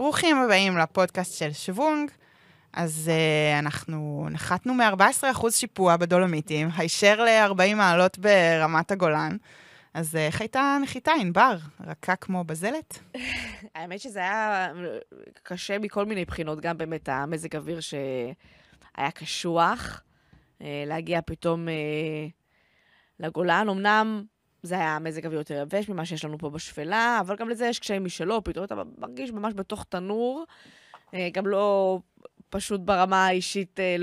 ברוכים הבאים לפודקאסט של שוונג. אז uh, אנחנו נחתנו מ-14% שיפוע בדולומיטים, הישר ל-40 מעלות ברמת הגולן. אז איך הייתה נחיתה, ענבר? רכה כמו בזלת? האמת שזה היה קשה מכל מיני בחינות, גם באמת המזג אוויר שהיה קשוח, להגיע פתאום לגולן. אמנם זה היה מזג אוויר יותר יבש ממה שיש לנו פה בשפלה, אבל גם לזה יש קשיים משלו, פתאום אתה מרגיש ממש בתוך תנור. גם לא פשוט ברמה האישית אה,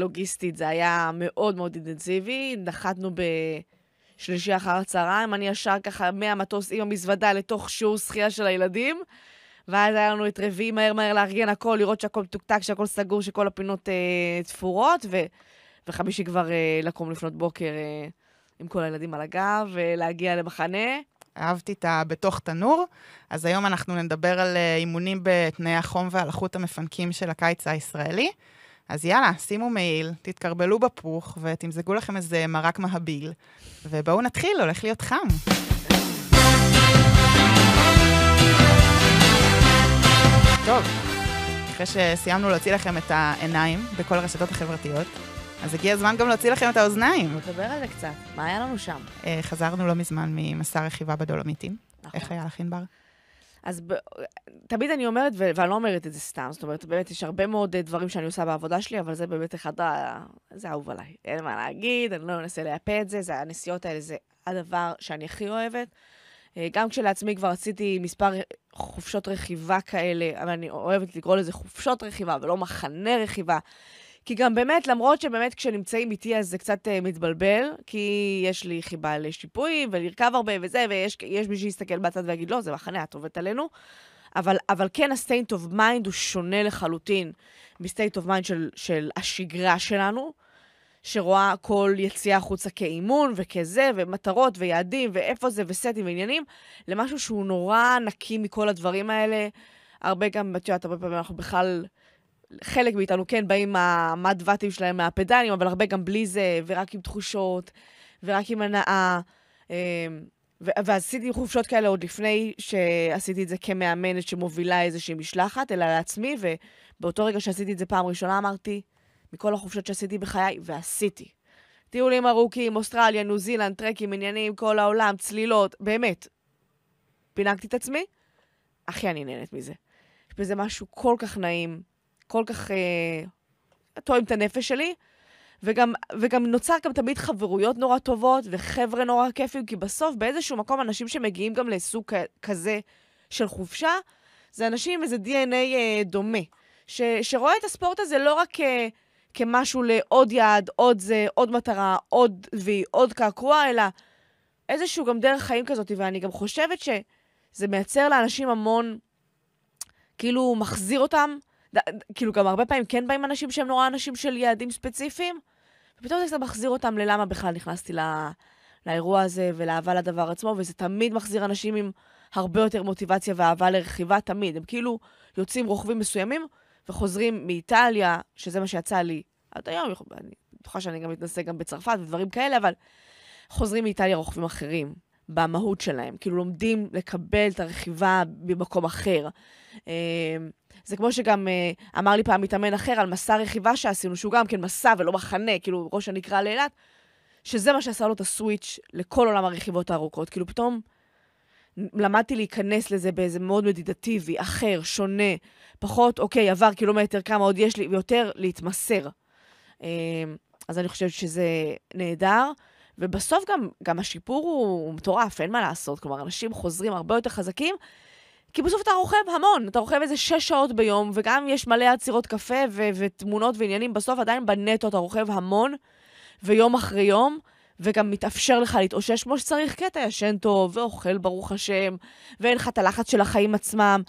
זה היה מאוד מאוד אינטנסיבי. נחתנו בשלישי אחר הצהריים, אני ישר ככה מהמטוס עם המזוודה לתוך שיעור שחייה של הילדים. ואז היה לנו את רביעי מהר מהר לארגן הכל, לראות שהכל מתוקתק, שהכל סגור, שכל הפינות אה, תפורות, ו... וחמישי כבר אה, לקום לפנות בוקר אה, עם כל הילדים על הגב, ולהגיע למחנה. אהבתי את ה"בתוך תנור". אז היום אנחנו נדבר על אה, אימונים בתנאי החום והלחות המפנקים של הקיץ הישראלי. אז יאללה, שימו מעיל, תתקרבלו בפוך ותמזגו לכם איזה מרק מהביל, ובואו נתחיל, הולך להיות חם. טוב, אחרי שסיימנו להוציא לכם את העיניים בכל הרשתות החברתיות, אז הגיע הזמן גם להוציא לכם את האוזניים. נדבר על זה קצת, מה היה לנו שם? אה, חזרנו לא מזמן ממסע רכיבה בדולומיטים. נכון. איך היה לך, ענבר? אז ב... תמיד אני אומרת, ו... ואני לא אומרת את זה סתם, זאת אומרת, באמת יש הרבה מאוד אה, דברים שאני עושה בעבודה שלי, אבל זה באמת אחד ה... זה אהוב עליי. אין מה להגיד, אני לא אנסה לייפה את זה, זה הנסיעות האלה, זה הדבר שאני הכי אוהבת. אה, גם כשלעצמי כבר עשיתי מספר חופשות רכיבה כאלה, אבל אני אוהבת לקרוא לזה חופשות רכיבה ולא מחנה רכיבה. כי גם באמת, למרות שבאמת כשנמצאים איתי אז זה קצת uh, מתבלבל, כי יש לי חיבה לשיפוי ולרכב הרבה וזה, ויש מי שיסתכל בצד ויגיד, לא, זה מחנה, את עובדת עלינו. אבל, אבל כן, ה-state of mind הוא שונה לחלוטין מ-state of mind של, של השגרה שלנו, שרואה כל יציאה החוצה כאימון וכזה, ומטרות ויעדים, ואיפה זה, וסטים ועניינים, למשהו שהוא נורא נקי מכל הדברים האלה. הרבה גם, את יודעת, הרבה פעמים אנחנו בכלל... חלק מאיתנו כן באים מהמד ואטים שלהם מהפדלים, אבל הרבה גם בלי זה, ורק עם תחושות, ורק עם הנאה. אמ, ועשיתי חופשות כאלה עוד לפני שעשיתי את זה כמאמנת שמובילה איזושהי משלחת, אלא לעצמי, ובאותו רגע שעשיתי את זה פעם ראשונה אמרתי, מכל החופשות שעשיתי בחיי, ועשיתי. טיולים ארוכים, אוסטרליה, ניו זילנד, טרקים, עניינים, כל העולם, צלילות, באמת. פינקתי את עצמי, הכי אני נהנית מזה. יש בזה משהו כל כך נעים, כל כך אה, תואם את הנפש שלי. וגם, וגם נוצר גם תמיד חברויות נורא טובות וחבר'ה נורא כיפים, כי בסוף באיזשהו מקום אנשים שמגיעים גם לסוג כזה של חופשה, זה אנשים עם איזה DNA אה, דומה, ש, שרואה את הספורט הזה לא רק כ, כמשהו לעוד יעד, עוד זה, עוד מטרה, עוד וי, עוד קעקוע, אלא איזשהו גם דרך חיים כזאת, ואני גם חושבת שזה מייצר לאנשים המון, כאילו מחזיר אותם כאילו, גם הרבה פעמים כן באים אנשים שהם נורא אנשים של יעדים ספציפיים, ופתאום זה קצת מחזיר אותם ללמה בכלל נכנסתי לא, לאירוע הזה ולאהבה לדבר עצמו, וזה תמיד מחזיר אנשים עם הרבה יותר מוטיבציה ואהבה לרכיבה, תמיד. הם כאילו יוצאים רוכבים מסוימים וחוזרים מאיטליה, שזה מה שיצא לי עד היום, אני בטוחה שאני גם מתנסה גם בצרפת ודברים כאלה, אבל חוזרים מאיטליה רוכבים אחרים, במהות שלהם. כאילו לומדים לקבל את הרכיבה במקום אחר. זה כמו שגם uh, אמר לי פעם מתאמן אחר על מסע רכיבה שעשינו, שהוא גם כן מסע ולא מחנה, כאילו ראש הנקרא לאילת, שזה מה שעשה לו את הסוויץ' לכל עולם הרכיבות הארוכות. כאילו פתאום למדתי להיכנס לזה באיזה מאוד מדידטיבי, אחר, שונה, פחות, אוקיי, עבר קילומטר, כמה עוד יש לי, ויותר להתמסר. Uh, אז אני חושבת שזה נהדר. ובסוף גם, גם השיפור הוא, הוא מטורף, אין מה לעשות. כלומר, אנשים חוזרים הרבה יותר חזקים, כי בסוף אתה רוכב המון, אתה רוכב איזה שש שעות ביום, וגם יש מלא עצירות קפה ו- ותמונות ועניינים, בסוף עדיין בנטו אתה רוכב המון, ויום אחרי יום, וגם מתאפשר לך להתאושש כמו שצריך, כי אתה ישן טוב, ואוכל ברוך השם, ואין לך את הלחץ של החיים עצמם,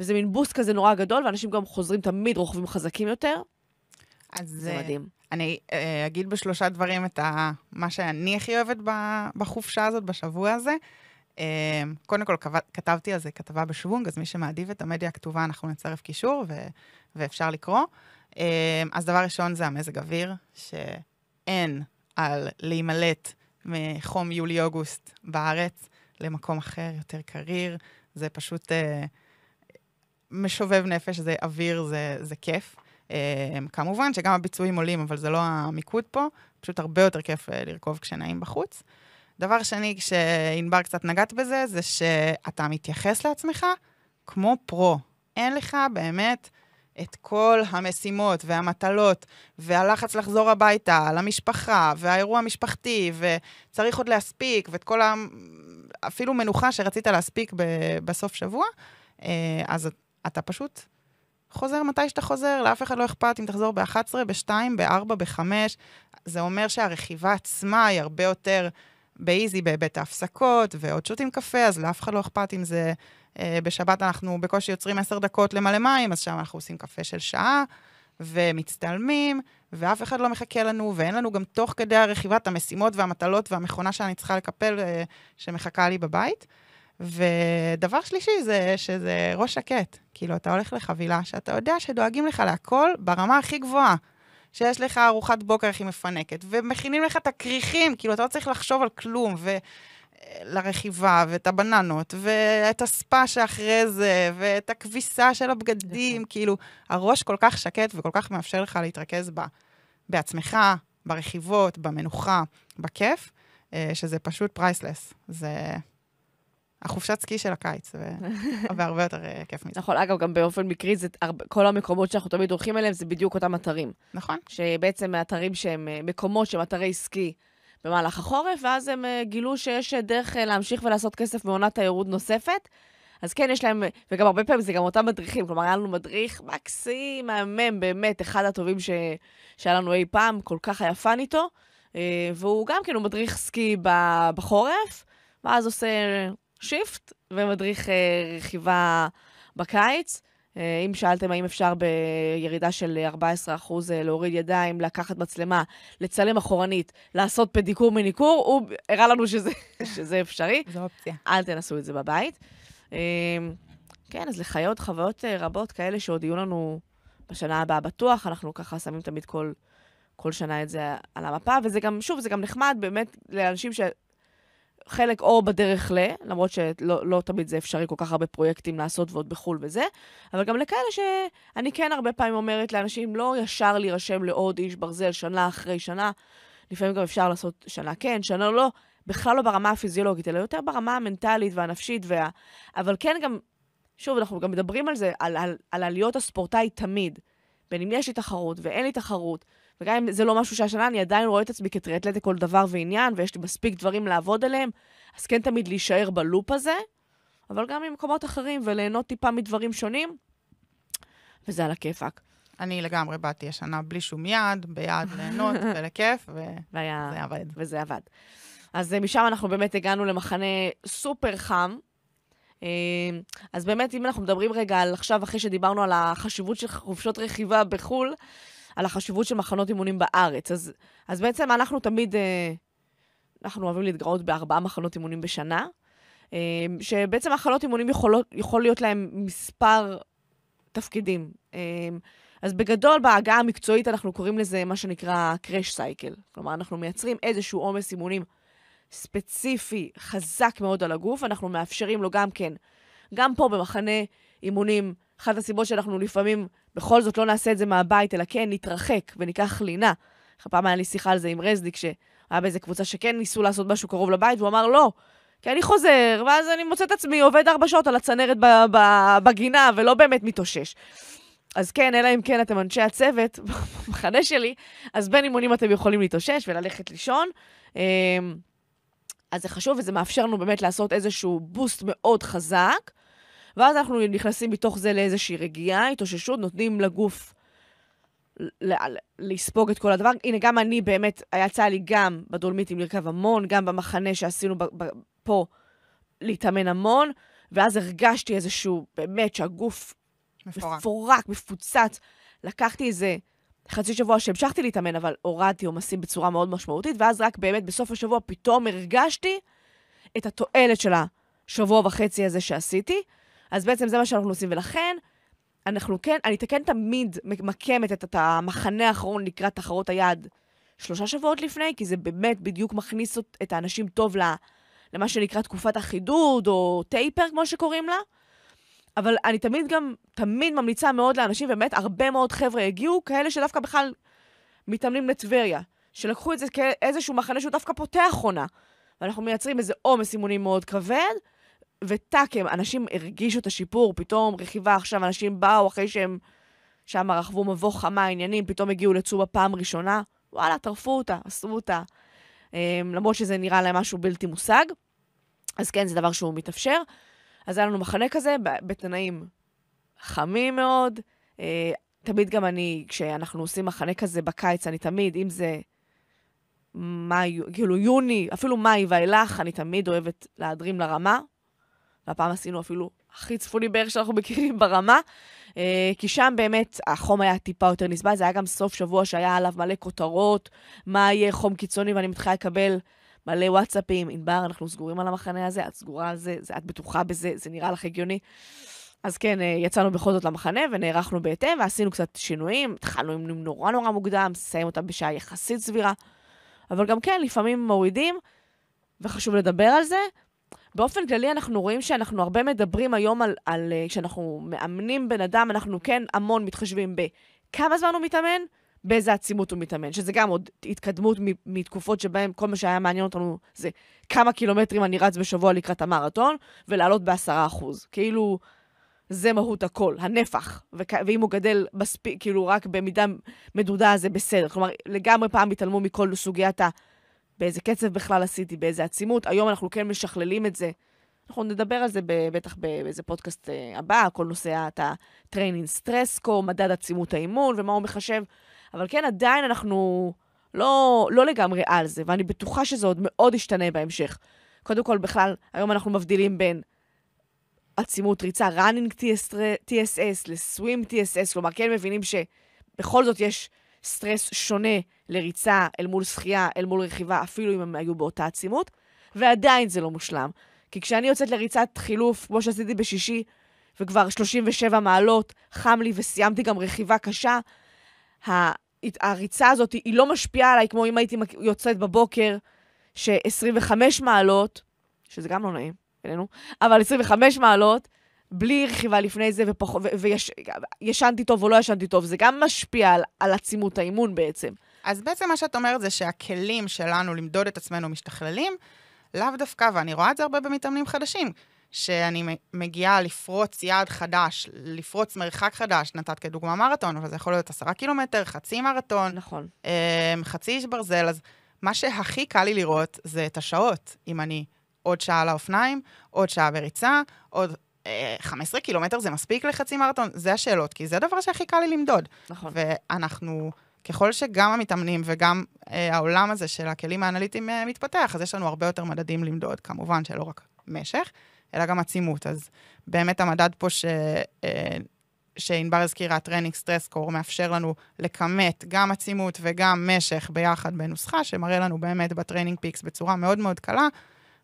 וזה מין בוסט כזה נורא גדול, ואנשים גם חוזרים תמיד רוכבים חזקים יותר. אז זה אה, מדהים. אני אה, אגיד בשלושה דברים את ה, מה שאני הכי אוהבת בחופשה הזאת, בשבוע הזה. אמ, קודם כל, כתבתי על זה כתבה בשוונג, אז מי שמעדיף את המדיה הכתובה, אנחנו נצרף קישור ו- ואפשר לקרוא. אמ, אז דבר ראשון זה המזג אוויר, שאין על להימלט מחום יולי-אוגוסט בארץ למקום אחר, יותר קריר. זה פשוט... Uh, משובב נפש, זה אוויר, זה, זה כיף. אה, כמובן שגם הביצועים עולים, אבל זה לא המיקוד פה, פשוט הרבה יותר כיף אה, לרכוב כשנעים בחוץ. דבר שני, כשענבר קצת נגעת בזה, זה שאתה מתייחס לעצמך כמו פרו. אין לך באמת את כל המשימות והמטלות, והלחץ לחזור הביתה, למשפחה, והאירוע המשפחתי, וצריך עוד להספיק, ואת כל ה... אפילו מנוחה שרצית להספיק ב- בסוף שבוע, אה, אז אתה פשוט חוזר מתי שאתה חוזר, לאף אחד לא אכפת אם תחזור ב-11, ב-2, ב-4, ב-5. זה אומר שהרכיבה עצמה היא הרבה יותר באיזי בהיבט ההפסקות, ועוד שותים קפה, אז לאף אחד לא אכפת אם זה... אה, בשבת אנחנו בקושי יוצרים עשר דקות למלא מים, אז שם אנחנו עושים קפה של שעה, ומצטלמים, ואף אחד לא מחכה לנו, ואין לנו גם תוך כדי הרכיבה המשימות והמטלות והמכונה שאני צריכה לקפל, אה, שמחכה לי בבית. ודבר שלישי זה שזה ראש שקט. כאילו, אתה הולך לחבילה שאתה יודע שדואגים לך להכל ברמה הכי גבוהה. שיש לך ארוחת בוקר הכי מפנקת, ומכינים לך את הכריכים, כאילו, אתה לא צריך לחשוב על כלום, ולרכיבה, ואת הבננות, ואת הספה שאחרי זה, ואת הכביסה של הבגדים, נכון. כאילו, הראש כל כך שקט וכל כך מאפשר לך להתרכז בה, בעצמך, ברכיבות, במנוחה, בכיף, אה, שזה פשוט priceless. זה... החופשת סקי של הקיץ, והרבה יותר אה, כיף מזה. נכון, אגב, גם באופן מקרי, זה הרבה, כל המקומות שאנחנו תמיד הולכים אליהם, זה בדיוק אותם אתרים. נכון. שבעצם אתרים שהם אה, מקומות שהם אתרי סקי במהלך החורף, ואז הם אה, גילו שיש דרך להמשיך ולעשות כסף מעונת תיירות נוספת. אז כן, יש להם, וגם הרבה פעמים זה גם אותם מדריכים, כלומר, היה לנו מדריך מקסים, מהמם, באמת, אחד הטובים ש... שהיה לנו אי פעם, כל כך היה fun איתו, והוא גם כן, הוא מדריך סקי בחורף, ואז עושה shift ומדריך אה, רכיבה בקיץ. אה, אם שאלתם האם אפשר בירידה של 14% אה, להוריד ידיים, לקחת מצלמה, לצלם אחורנית, לעשות פדיקור מניקור, הוא הראה לנו שזה, שזה אפשרי. זו אופציה. אל תנסו את זה בבית. כן, אז לחיות חוויות רבות כאלה שעוד יהיו לנו בשנה הבאה בטוח, אנחנו ככה שמים תמיד כל, כל שנה את זה על המפה, וזה גם, שוב, זה גם נחמד באמת לאנשים ש... חלק או בדרך ל, למרות שלא לא תמיד זה אפשרי כל כך הרבה פרויקטים לעשות ועוד בחו"ל וזה, אבל גם לכאלה שאני כן הרבה פעמים אומרת לאנשים, לא ישר להירשם לעוד איש ברזל שנה אחרי שנה, לפעמים גם אפשר לעשות שנה כן, שנה לא, בכלל לא ברמה הפיזיולוגית, אלא יותר ברמה המנטלית והנפשית, וה... אבל כן גם, שוב, אנחנו גם מדברים על זה, על, על, על עליות הספורטאי תמיד. בין אם יש לי תחרות ואין לי תחרות, וגם אם זה לא משהו שהשנה, אני עדיין רואה את עצמי כטריאטלט לכל דבר ועניין, ויש לי מספיק דברים לעבוד עליהם, אז כן תמיד להישאר בלופ הזה, אבל גם ממקומות אחרים, וליהנות טיפה מדברים שונים, וזה על הכיפאק. אני לגמרי באתי השנה בלי שום יד, ביד ליהנות ולכיף, וזה עבד. וזה עבד. אז אה, משם אנחנו באמת הגענו למחנה סופר חם. אה, אז באמת, אם אנחנו מדברים רגע על עכשיו, אחרי שדיברנו על החשיבות של חופשות רכיבה בחו"ל, על החשיבות של מחנות אימונים בארץ. אז, אז בעצם אנחנו תמיד, אה, אנחנו אוהבים להתגאות בארבעה מחנות אימונים בשנה, אה, שבעצם מחנות אימונים יכולות, יכול להיות להם מספר תפקידים. אה, אז בגדול, בהגעה המקצועית אנחנו קוראים לזה מה שנקרא crash cycle. כלומר, אנחנו מייצרים איזשהו עומס אימונים ספציפי, חזק מאוד על הגוף, אנחנו מאפשרים לו גם כן, גם פה במחנה אימונים, אחת הסיבות שאנחנו לפעמים בכל זאת לא נעשה את זה מהבית, אלא כן נתרחק וניקח לינה. פעם היה לי שיחה על זה עם רזניק, שהיה באיזה קבוצה שכן ניסו לעשות משהו קרוב לבית, והוא אמר, לא, כי אני חוזר, ואז אני מוצא את עצמי עובד ארבע שעות על הצנרת בגינה, ולא באמת מתאושש. אז כן, אלא אם כן אתם אנשי הצוות במחנה שלי, אז בין אימונים אתם יכולים להתאושש וללכת לישון. אמ, אז זה חשוב, וזה מאפשר לנו באמת לעשות איזשהו בוסט מאוד חזק. ואז אנחנו נכנסים מתוך זה לאיזושהי רגיעה, התאוששות, נותנים לגוף לספוג את כל הדבר. הנה, גם אני באמת, יצא לי גם בדולמיטים לרכב המון, גם במחנה שעשינו פה להתאמן המון, ואז הרגשתי איזשהו, באמת, שהגוף מפורק, מפורק מפוצץ. לקחתי איזה חצי שבוע שהמשכתי להתאמן, אבל הורדתי עומסים בצורה מאוד משמעותית, ואז רק באמת בסוף השבוע פתאום הרגשתי את התועלת של השבוע וחצי הזה שעשיתי. אז בעצם זה מה שאנחנו עושים, ולכן, אנחנו כן, אני כן תמיד ממקמת את, את המחנה האחרון לקראת תחרות היעד שלושה שבועות לפני, כי זה באמת בדיוק מכניס את האנשים טוב למה שנקרא תקופת החידוד, או טייפר, כמו שקוראים לה. אבל אני תמיד גם, תמיד ממליצה מאוד לאנשים, ובאמת הרבה מאוד חבר'ה הגיעו, כאלה שדווקא בכלל מתאמנים לטבריה, שלקחו את זה כאיזשהו מחנה שהוא דווקא פותח עונה. ואנחנו מייצרים איזה עומס אימונים מאוד כבד, וטאק, אנשים הרגישו את השיפור, פתאום רכיבה עכשיו, אנשים באו אחרי שהם שם רכבו מבוך חמה, עניינים, פתאום הגיעו לצובה פעם ראשונה, וואלה, טרפו אותה, עשו אותה. אמ, למרות שזה נראה להם משהו בלתי מושג. אז כן, זה דבר שהוא מתאפשר. אז היה לנו מחנה כזה, בתנאים חמים מאוד. אה, תמיד גם אני, כשאנחנו עושים מחנה כזה בקיץ, אני תמיד, אם זה מאי, כאילו יוני, אפילו מאי ואילך, אני תמיד אוהבת להדרים לרמה. והפעם עשינו אפילו הכי צפוני בערך שאנחנו מכירים ברמה. אה, כי שם באמת החום היה טיפה יותר נסבל, זה היה גם סוף שבוע שהיה עליו מלא כותרות, מה יהיה חום קיצוני, ואני מתחילה לקבל מלא וואטסאפים, ענבר, אנחנו סגורים על המחנה הזה, את סגורה על זה, זה, את בטוחה בזה, זה נראה לך הגיוני. אז כן, אה, יצאנו בכל זאת למחנה ונערכנו בהתאם, ועשינו קצת שינויים. התחלנו עם נורא נורא מוקדם, נסיים אותם בשעה יחסית סבירה. אבל גם כן, לפעמים מורידים, וחשוב לדבר על זה. באופן כללי אנחנו רואים שאנחנו הרבה מדברים היום על, על אה, כשאנחנו מאמנים בן אדם, אנחנו כן המון מתחשבים בכמה זמן הוא מתאמן, באיזה עצימות הוא מתאמן, שזה גם עוד התקדמות מתקופות שבהן כל מה שהיה מעניין אותנו זה כמה קילומטרים אני רץ בשבוע לקראת המרתון, ולעלות בעשרה אחוז. כאילו, זה מהות הכל, הנפח. ואם הוא גדל מספיק, כאילו, רק במידה מדודה, זה בסדר. כלומר, לגמרי פעם התעלמו מכל סוגיית ה... באיזה קצב בכלל עשיתי, באיזה עצימות. היום אנחנו כן משכללים את זה. אנחנו נדבר על זה בטח באיזה פודקאסט אה, הבא, כל נושא ה Training Stress Score, מדד עצימות האימון ומה הוא מחשב. אבל כן, עדיין אנחנו לא, לא לגמרי על זה, ואני בטוחה שזה עוד מאוד ישתנה בהמשך. קודם כל, בכלל, היום אנחנו מבדילים בין עצימות ריצה, running TSS ל-swim TSS, כלומר, כן מבינים שבכל זאת יש סטרס שונה לריצה אל מול שחייה, אל מול רכיבה, אפילו אם הם היו באותה עצימות, ועדיין זה לא מושלם. כי כשאני יוצאת לריצת חילוף, כמו שעשיתי בשישי, וכבר 37 מעלות, חם לי וסיימתי גם רכיבה קשה, הריצה הזאת היא לא משפיעה עליי כמו אם הייתי יוצאת בבוקר, ש-25 מעלות, שזה גם לא נעים, אלינו, אבל 25 מעלות, בלי רכיבה לפני זה, וישנתי טוב או לא ישנתי טוב, זה גם משפיע על, על עצימות האימון בעצם. אז בעצם מה שאת אומרת זה שהכלים שלנו למדוד את עצמנו משתכללים, לאו דווקא, ואני רואה את זה הרבה במתאמנים חדשים. שאני מגיעה לפרוץ יעד חדש, לפרוץ מרחק חדש, נתת כדוגמה מרתון, אבל זה יכול להיות עשרה קילומטר, חצי מרתון. נכון. אמ, חצי איש ברזל, אז מה שהכי קל לי לראות זה את השעות. אם אני עוד שעה על האופניים, עוד שעה בריצה, עוד 15 קילומטר זה מספיק לחצי מרתון? זה השאלות, כי זה הדבר שהכי קל לי למדוד. נכון. ואנחנו... ככל שגם המתאמנים וגם אה, העולם הזה של הכלים האנליטיים אה, מתפתח, אז יש לנו הרבה יותר מדדים למדוד, כמובן שלא רק משך, אלא גם עצימות. אז באמת המדד פה ש... אה, שענבר הזכירה, Training Stress Score, מאפשר לנו לכמת גם עצימות וגם משך ביחד בנוסחה, שמראה לנו באמת ב TrainingPeaks בצורה מאוד מאוד קלה,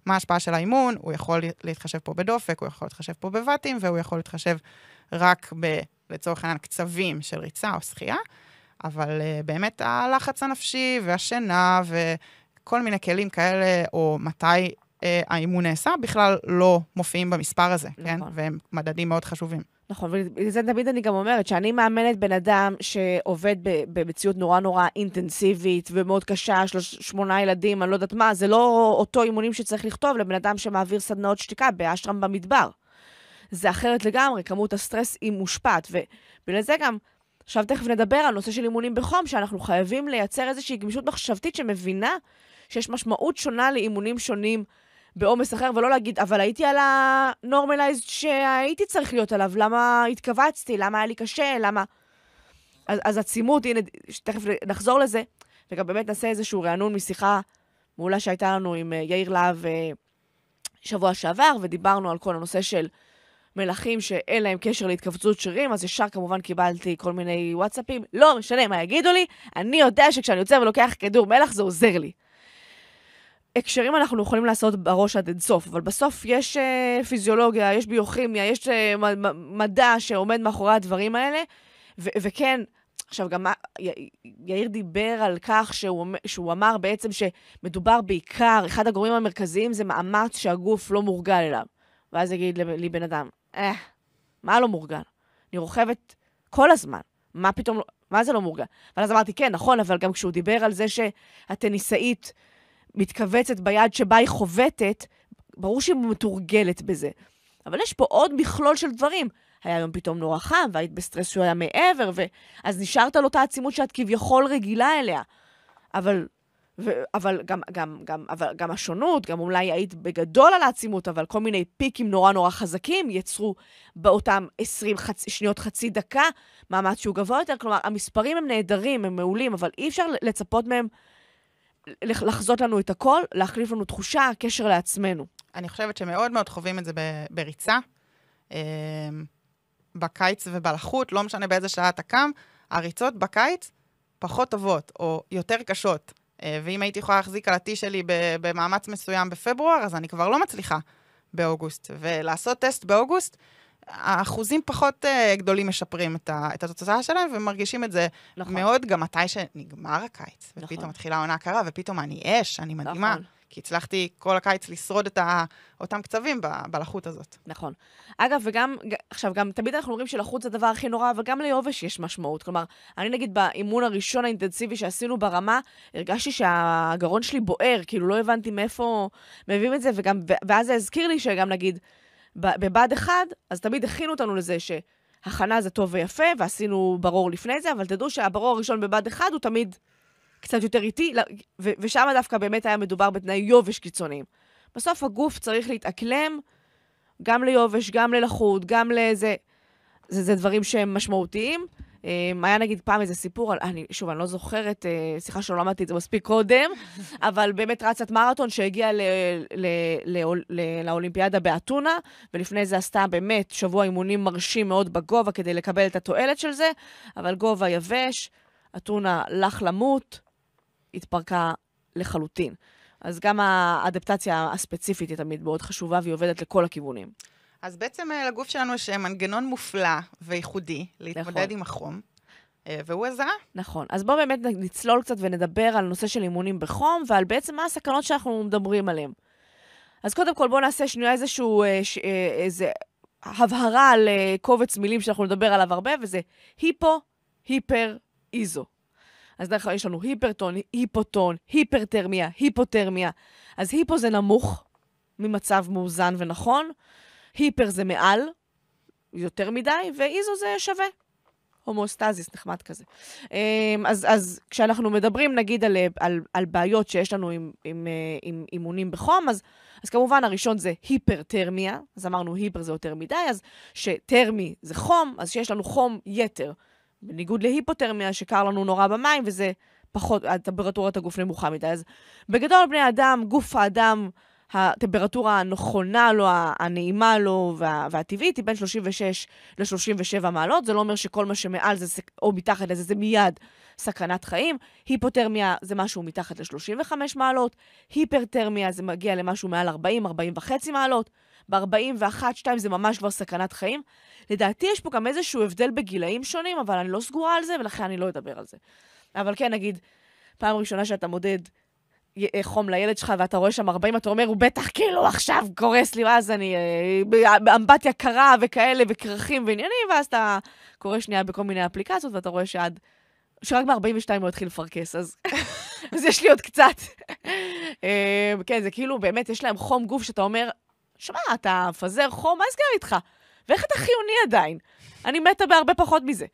מה ההשפעה של האימון, הוא יכול להתחשב פה בדופק, הוא יכול להתחשב פה בוואטים, והוא יכול להתחשב רק ב, לצורך העניין, קצבים של ריצה או שחייה, אבל uh, באמת הלחץ הנפשי והשינה וכל מיני כלים כאלה, או מתי אה, האימון נעשה, בכלל לא מופיעים במספר הזה, כן? נכון. כן? והם מדדים מאוד חשובים. נכון, וזה תמיד אני גם אומרת, שאני מאמנת בן אדם שעובד במציאות נורא נורא אינטנסיבית ומאוד קשה, שלוש, שמונה ילדים, אני לא יודעת מה, זה לא אותו אימונים שצריך לכתוב לבן אדם שמעביר סדנאות שתיקה באשרם במדבר. זה אחרת לגמרי, כמות הסטרס היא מושפעת, ובגלל זה גם, עכשיו תכף נדבר על נושא של אימונים בחום, שאנחנו חייבים לייצר איזושהי גמישות מחשבתית שמבינה שיש משמעות שונה לאימונים שונים בעומס אחר, ולא להגיד, אבל הייתי על הנורמלייזד שהייתי צריך להיות עליו, למה התכווצתי, למה היה לי קשה, למה... אז, אז עצימות, הנה, תכף נחזור לזה, וגם באמת נעשה איזשהו רענון משיחה מעולה שהייתה לנו עם אה, יאיר להב אה, שבוע שעבר, ודיברנו על כל הנושא של מלחים שאין להם קשר להתכווצות שרירים, אז ישר כמובן קיבלתי כל מיני וואטסאפים, לא משנה מה יגידו לי, אני יודע שכשאני יוצא ולוקח כדור מלח זה עוזר לי. הקשרים אנחנו יכולים לעשות בראש עד אינסוף, אבל בסוף יש uh, פיזיולוגיה, יש ביוכימיה, יש uh, מדע שעומד מאחורי הדברים האלה, ו- וכן, עכשיו גם יאיר דיבר על כך שהוא, שהוא אמר בעצם שמדובר בעיקר, אחד הגורמים המרכזיים זה מאמץ שהגוף לא מורגל אליו. ואז יגיד לי בן אדם, אה, מה לא מאורגן? אני רוכבת כל הזמן. מה פתאום, לא- מה זה לא מאורגן? ואז אמרתי, כן, נכון, אבל גם כשהוא דיבר על זה שהטניסאית מתכווצת ביד שבה היא חובטת, ברור שהיא מתורגלת בזה. אבל יש פה עוד מכלול של דברים. היה יום פתאום נורא חם, והיית בסטרס שהוא היה מעבר, ואז נשארת על אותה עצימות שאת כביכול רגילה אליה. אבל, ו... אבל, גם, גם, גם, אבל גם השונות, גם אולי היית בגדול על העצימות, אבל כל מיני פיקים נורא נורא חזקים יצרו באותם 20 חצ... שניות, חצי דקה, מאמץ שהוא גבוה יותר. כלומר, המספרים הם נהדרים, הם מעולים, אבל אי אפשר לצפות מהם לחזות לנו את הכל, להחליף לנו תחושה, קשר לעצמנו. אני חושבת שמאוד מאוד חווים את זה בריצה. אמ, בקיץ ובלחות, לא משנה באיזה שעה אתה קם, הריצות בקיץ פחות טובות, או יותר קשות. אה, ואם הייתי יכולה להחזיק על ה-T שלי במאמץ מסוים בפברואר, אז אני כבר לא מצליחה באוגוסט. ולעשות טסט באוגוסט, האחוזים פחות uh, גדולים משפרים את, ה, את התוצאה שלהם, ומרגישים את זה נכון. מאוד גם מתי שנגמר הקיץ. נכון. ופתאום מתחילה העונה הקרה, ופתאום אני אש, אני מדהימה. נכון. כי הצלחתי כל הקיץ לשרוד את ה, אותם קצבים ב, בלחות הזאת. נכון. אגב, וגם, עכשיו, גם תמיד אנחנו אומרים שלחות זה הדבר הכי נורא, אבל גם ליובש יש משמעות. כלומר, אני נגיד באימון הראשון האינטנסיבי שעשינו ברמה, הרגשתי שהגרון שלי בוער, כאילו לא הבנתי מאיפה מביאים את זה, וגם, ואז זה הזכיר לי שגם נגיד, בבה"ד 1, אז תמיד הכינו אותנו לזה שהכנה זה טוב ויפה, ועשינו ברור לפני זה, אבל תדעו שהברור הראשון בבה"ד 1 הוא תמיד קצת יותר איטי, ושם דווקא באמת היה מדובר בתנאי יובש קיצוניים. בסוף הגוף צריך להתאקלם גם ליובש, גם ללחות, גם לזה. זה, זה דברים שהם משמעותיים. Um, היה נגיד פעם איזה סיפור, אני, שוב, אני לא זוכרת, uh, סליחה שלא למדתי את זה מספיק קודם, אבל באמת רצת מרתון שהגיעה ל, ל, ל, ל, לאולימפיאדה באתונה, ולפני זה עשתה באמת שבוע אימונים מרשים מאוד בגובה כדי לקבל את התועלת של זה, אבל גובה יבש, אתונה לך למות, התפרקה לחלוטין. אז גם האדפטציה הספציפית היא תמיד מאוד חשובה, והיא עובדת לכל הכיוונים. אז בעצם אה, לגוף שלנו יש אה, מנגנון מופלא וייחודי להתמודד נכון. עם החום. אה, והוא עזרה. נכון. אז בואו באמת נצלול קצת ונדבר על נושא של אימונים בחום, ועל בעצם מה הסכנות שאנחנו מדברים עליהן. אז קודם כל בואו נעשה שנייה איזשהו, ש, איזה הבהרה על קובץ מילים שאנחנו נדבר עליו הרבה, וזה היפו, היפר, איזו. אז דרך כלל יש לנו היפרטון, היפוטון, היפרטרמיה, היפותרמיה. אז היפו זה נמוך ממצב מאוזן ונכון, היפר זה מעל, יותר מדי, ואיזו זה שווה. הומואסטזיס, נחמד כזה. אמ, אז, אז כשאנחנו מדברים, נגיד, על, על, על בעיות שיש לנו עם, עם, אה, עם אימונים בחום, אז, אז כמובן הראשון זה היפרטרמיה, אז אמרנו היפר זה יותר מדי, אז שטרמי זה חום, אז שיש לנו חום יתר. בניגוד להיפותרמיה, שקר לנו נורא במים, וזה פחות, הטמפרטורת הגוף נמוכה מדי. אז בגדול, בני אדם, גוף האדם, הטמפרטורה הנכונה לו, הנעימה לו וה, והטבעית היא בין 36 ל-37 מעלות. זה לא אומר שכל מה שמעל זה, או מתחת לזה, זה מיד סכנת חיים. היפותרמיה זה משהו מתחת ל-35 מעלות. היפרטרמיה זה מגיע למשהו מעל 40, 40 וחצי מעלות. ב-41, 2 זה ממש כבר סכנת חיים. לדעתי יש פה גם איזשהו הבדל בגילאים שונים, אבל אני לא סגורה על זה, ולכן אני לא אדבר על זה. אבל כן, נגיד, פעם ראשונה שאתה מודד חום לילד שלך ואתה רואה שם 40, אתה אומר, הוא בטח כאילו עכשיו קורס לי, ואז אני אה, באמבטיה קרה וכאלה, וכרכים ועניינים, ואז אתה קורא שנייה בכל מיני אפליקציות, ואתה רואה שעד... שרק ב-42 הוא התחיל לפרכס, אז, אז יש לי עוד קצת. אה, כן, זה כאילו, באמת, יש להם חום גוף שאתה אומר, שמע, אתה מפזר חום, מה נסגר איתך? ואיך אתה חיוני עדיין? אני מתה בהרבה פחות מזה.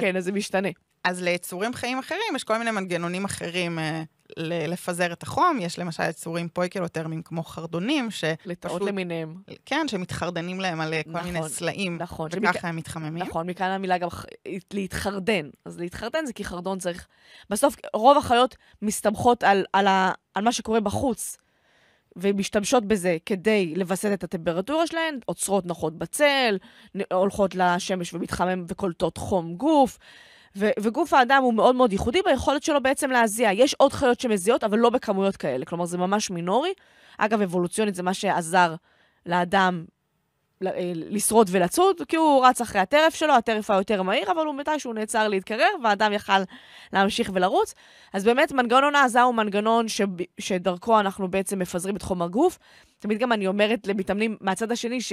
כן, אז זה משתנה. אז ליצורים חיים אחרים יש כל מיני מנגנונים אחרים אה, לפזר את החום. יש למשל יצורים פויקלותרמים כמו חרדונים, ש... לטעות למיניהם. כן, שמתחרדנים להם על נכון, כל מיני נכון, סלעים, נכון, וככה שמכ... הם מתחממים. נכון, מכאן המילה גם להתחרדן. אז להתחרדן זה כי חרדון צריך... בסוף, רוב החיות מסתמכות על, על, ה... על מה שקורה בחוץ. ומשתמשות בזה כדי לווסת את הטמפרטורה שלהן, עוצרות נוחות בצל, הולכות לשמש ומתחמם וקולטות חום גוף. ו- וגוף האדם הוא מאוד מאוד ייחודי ביכולת שלו בעצם להזיע. יש עוד חיות שמזיעות, אבל לא בכמויות כאלה. כלומר, זה ממש מינורי. אגב, אבולוציונית זה מה שעזר לאדם אה, לשרוד ולצוד, כי הוא רץ אחרי הטרף שלו, הטרף היה יותר מהיר, אבל הוא מתישהו נעצר להתקרר, והאדם יכל להמשיך ולרוץ. אז באמת, מנגנון ההזעה הוא מנגנון ש... שדרכו אנחנו בעצם מפזרים את חומר גוף. תמיד גם אני אומרת למתאמנים מהצד השני, ש...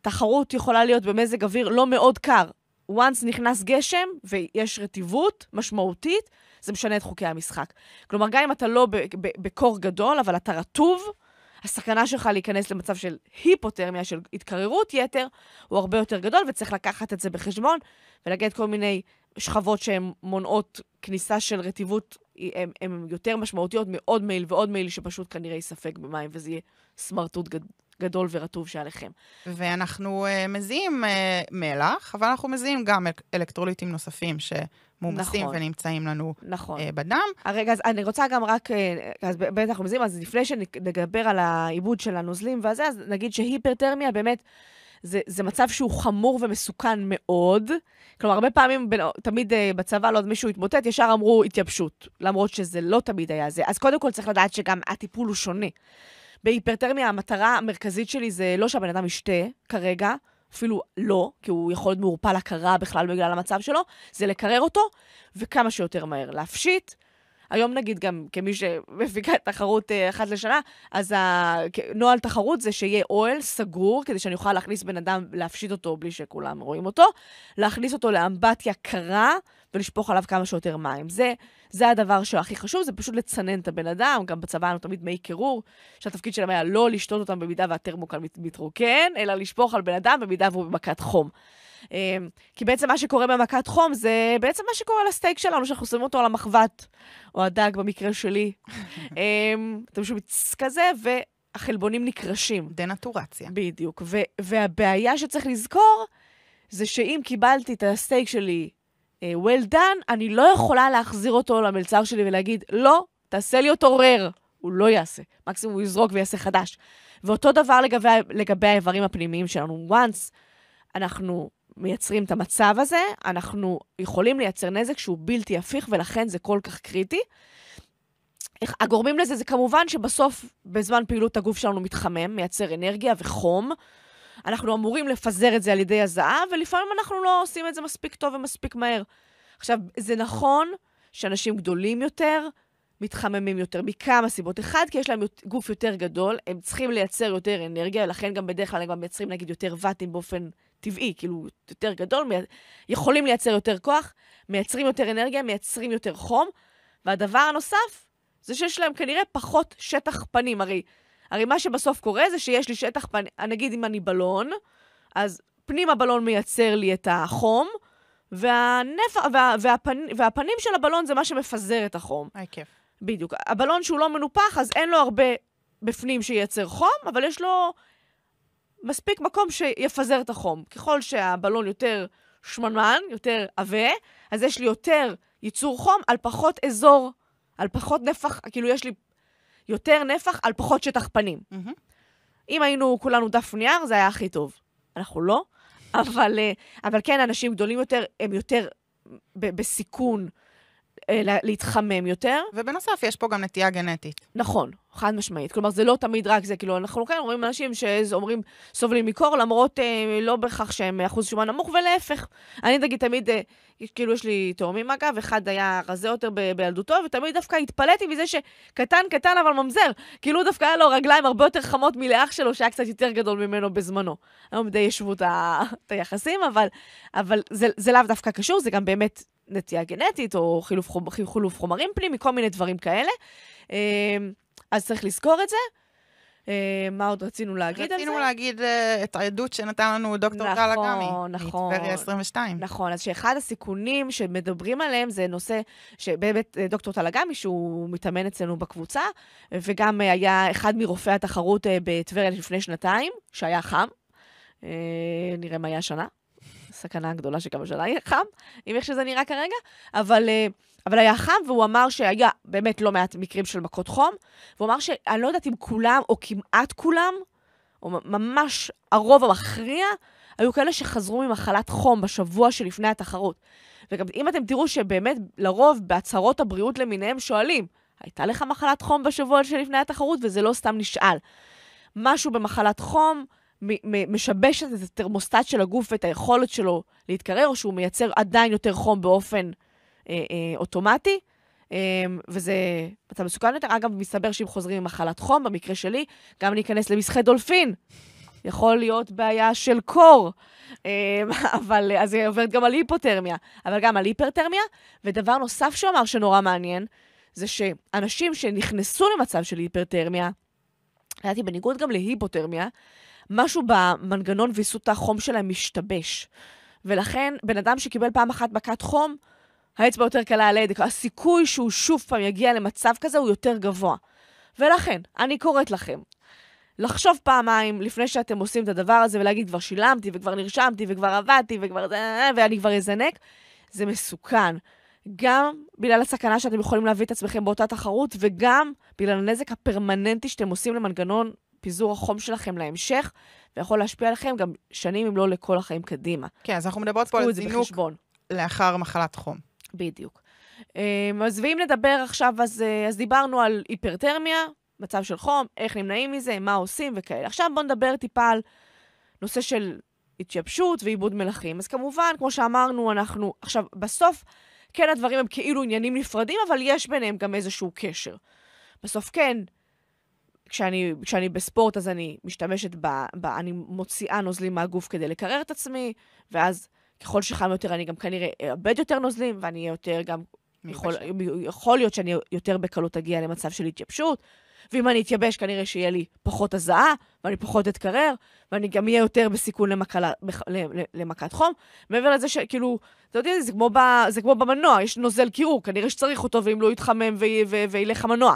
תחרות יכולה להיות במזג אוויר לא מאוד קר. Once נכנס גשם ויש רטיבות משמעותית, זה משנה את חוקי המשחק. כלומר, גם אם אתה לא בקור גדול, אבל אתה רטוב, הסכנה שלך להיכנס למצב של היפותרמיה, של התקררות יתר, הוא הרבה יותר גדול, וצריך לקחת את זה בחשבון, ולהגיד כל מיני שכבות שהן מונעות כניסה של רטיבות, הן יותר משמעותיות מעוד מייל ועוד מייל, שפשוט כנראה ייספק במים, וזה יהיה סמרטוט גד, גדול ורטוב שעליכם. ואנחנו uh, מזיעים uh, מלח, אבל אנחנו מזיעים גם אלקטרוליטים נוספים ש... מומסים נכון. ונמצאים לנו נכון. uh, בדם. רגע, אז אני רוצה גם רק, uh, אז באמת אנחנו מזיעים, אז לפני שנדבר על העיבוד של הנוזלים והזה, אז נגיד שהיפרטרמיה באמת... זה, זה מצב שהוא חמור ומסוכן מאוד. כלומר, הרבה פעמים, בין, תמיד uh, בצבא, לא עוד מישהו התמוטט, ישר אמרו התייבשות, למרות שזה לא תמיד היה זה. אז קודם כל צריך לדעת שגם הטיפול הוא שונה. בהיפרטרמיה, המטרה המרכזית שלי זה לא שהבן אדם ישתה כרגע, אפילו לא, כי הוא יכול להיות מעורפל הכרה בכלל בגלל המצב שלו, זה לקרר אותו, וכמה שיותר מהר להפשיט. היום נגיד גם כמי שמפיקה תחרות uh, אחת לשנה, אז הנוהל תחרות זה שיהיה אוהל סגור, כדי שאני אוכל להכניס בן אדם, להפשיט אותו בלי שכולם רואים אותו, להכניס אותו לאמבטיה קרה ולשפוך עליו כמה שיותר מים. זה, זה הדבר שהכי חשוב, זה פשוט לצנן את הבן אדם. גם בצבא היה לנו תמיד מי קירור, שהתפקיד שלהם היה לא לשתות אותם במידה והטרמוקל מתרוקן, אלא לשפוך על בן אדם במידה והוא במכת חום. אמ, כי בעצם מה שקורה במכת חום זה בעצם מה שקורה לסטייק שלנו, שאנחנו שמים אותו על המחבת, או הדג במקרה שלי. אמ, אתם שומעים כזה, והחלבונים נקרשים. דנטורציה. בדיוק. והבעיה שצריך לזכור, זה שאם קיבלתי את הסטייק שלי well done, אני לא יכולה להחזיר אותו למלצר שלי ולהגיד, לא, תעשה לי אותו רר. הוא לא יעשה. מקסימום הוא יזרוק ויעשה חדש. ואותו דבר לגבי, לגבי האיברים הפנימיים שלנו. once אנחנו מייצרים את המצב הזה, אנחנו יכולים לייצר נזק שהוא בלתי הפיך, ולכן זה כל כך קריטי. הגורמים לזה זה כמובן שבסוף, בזמן פעילות הגוף שלנו מתחמם, מייצר אנרגיה וחום. אנחנו אמורים לפזר את זה על ידי הזעה, ולפעמים אנחנו לא עושים את זה מספיק טוב ומספיק מהר. עכשיו, זה נכון שאנשים גדולים יותר מתחממים יותר מכמה סיבות. אחד, כי יש להם גוף יותר גדול, הם צריכים לייצר יותר אנרגיה, ולכן גם בדרך כלל הם גם מייצרים נגיד יותר ואטים באופן טבעי, כאילו יותר גדול, מי... יכולים לייצר יותר כוח, מייצרים יותר אנרגיה, מייצרים יותר חום. והדבר הנוסף, זה שיש להם כנראה פחות שטח פנים. הרי, הרי מה שבסוף קורה זה שיש לי שטח פנים, נגיד אם אני בלון, אז פנים הבלון מייצר לי את החום, והנפ... וה... והפנ... והפנים של הבלון זה מה שמפזר את החום. היי, כיף. בדיוק. הבלון שהוא לא מנופח, אז אין לו הרבה בפנים שייצר חום, אבל יש לו מספיק מקום שיפזר את החום. ככל שהבלון יותר שמנמן, יותר עבה, אז יש לי יותר ייצור חום על פחות אזור, על פחות נפח, כאילו יש לי יותר נפח על פחות שטח פנים. Mm-hmm. אם היינו כולנו דף נייר, זה היה הכי טוב. אנחנו לא, אבל, אה, אבל כן, אנשים גדולים יותר, הם יותר בסיכון להתחמם יותר. ובנוסף, יש פה גם נטייה גנטית. נכון, חד משמעית. כלומר, זה לא תמיד רק זה, כאילו, אנחנו כן רואים אנשים שאומרים, סובלים מקור, למרות אה, לא בהכרח שהם אחוז שומן נמוך, ולהפך. אני נגיד תמיד, אה, כאילו, יש לי תאומים אגב, אחד היה רזה יותר ב- בילדותו, ותמיד דווקא התפלאתי מזה שקטן, קטן, אבל ממזר. כאילו, דווקא היה לו רגליים הרבה יותר חמות מלאח שלו, שהיה קצת יותר גדול ממנו בזמנו. היום די ישבו את היחסים, אבל, אבל זה, זה לאו דווקא קשור, זה גם באמת נטייה גנטית, או חילוף, חילוף חומרים פנימי, כל מיני דברים כאלה. אמ, אז צריך לזכור את זה. אמ, מה עוד רצינו להגיד על זה? רצינו להגיד uh, את העדות שנתן לנו דוקטור טל נכון, אגמי. נכון, נכון. מטבריה 22. נכון, אז שאחד הסיכונים שמדברים עליהם זה נושא שבאמת אה, דוקטור טל אגמי, שהוא מתאמן אצלנו בקבוצה, וגם היה אחד מרופאי התחרות בטבריה לפני שנתיים, שהיה חם. נראה מה היה השנה. סכנה גדולה שגם השנה יהיה חם, אם איך שזה נראה כרגע, אבל, אה, אבל היה חם, והוא אמר שהיה באמת לא מעט מקרים של מכות חום, והוא אמר שאני לא יודעת אם כולם, או כמעט כולם, או ממש הרוב המכריע, היו כאלה שחזרו ממחלת חום בשבוע שלפני התחרות. וגם אם אתם תראו שבאמת, לרוב, בהצהרות הבריאות למיניהם שואלים, הייתה לך מחלת חום בשבוע שלפני התחרות? וזה לא סתם נשאל. משהו במחלת חום, משבשת את התרמוסטט של הגוף ואת היכולת שלו להתקרר, או שהוא מייצר עדיין יותר חום באופן אה, אה, אוטומטי, אה, וזה מצב מסוכן יותר. אגב, מסתבר שאם חוזרים עם מחלת חום, במקרה שלי, גם להיכנס למסחי דולפין יכול להיות בעיה של קור. אה, אבל אז היא עוברת גם על היפותרמיה, אבל גם על היפרתרמיה. ודבר נוסף שהוא אמר שנורא מעניין, זה שאנשים שנכנסו למצב של היפרתרמיה, לדעתי בניגוד גם להיפותרמיה, משהו במנגנון ויסות החום שלהם משתבש. ולכן, בן אדם שקיבל פעם אחת מכת חום, האצבע יותר קלה על ההדק, הסיכוי שהוא שוב פעם יגיע למצב כזה הוא יותר גבוה. ולכן, אני קוראת לכם, לחשוב פעמיים לפני שאתם עושים את הדבר הזה ולהגיד, כבר שילמתי וכבר נרשמתי וכבר עבדתי וכבר... ואני כבר אזנק, זה מסוכן. גם בגלל הסכנה שאתם יכולים להביא את עצמכם באותה תחרות, וגם בגלל הנזק הפרמננטי שאתם עושים למנגנון פיזור החום שלכם להמשך, ויכול להשפיע עליכם גם שנים, אם לא לכל החיים קדימה. כן, אז אנחנו מדברות פה על זינוק לאחר מחלת חום. בדיוק. אמ, אז ואם נדבר עכשיו, אז, אה, אז דיברנו על היפרתרמיה, מצב של חום, איך נמנעים מזה, מה עושים וכאלה. עכשיו בואו נדבר טיפה על נושא של התייבשות ועיבוד מלחים. אז כמובן, כמו שאמרנו, אנחנו... עכשיו, בסוף, כן, הדברים הם כאילו עניינים נפרדים, אבל יש ביניהם גם איזשהו קשר. בסוף כן, כשאני, כשאני בספורט, אז אני משתמשת ב, ב... אני מוציאה נוזלים מהגוף כדי לקרר את עצמי, ואז ככל שחם יותר, אני גם כנראה אאבד יותר נוזלים, ואני אהיה יותר גם... יכול, יכול להיות שאני יותר בקלות אגיע למצב של התייבשות, ואם אני אתייבש, כנראה שיהיה לי פחות הזעה, ואני פחות אתקרר, ואני גם אהיה יותר בסיכון למקלה, למכת חום. מעבר לזה שכאילו, אתה יודע, זה כמו, ב, זה כמו במנוע, יש נוזל קירור, כנראה שצריך אותו, ואם לא יתחמם וילך המנוע.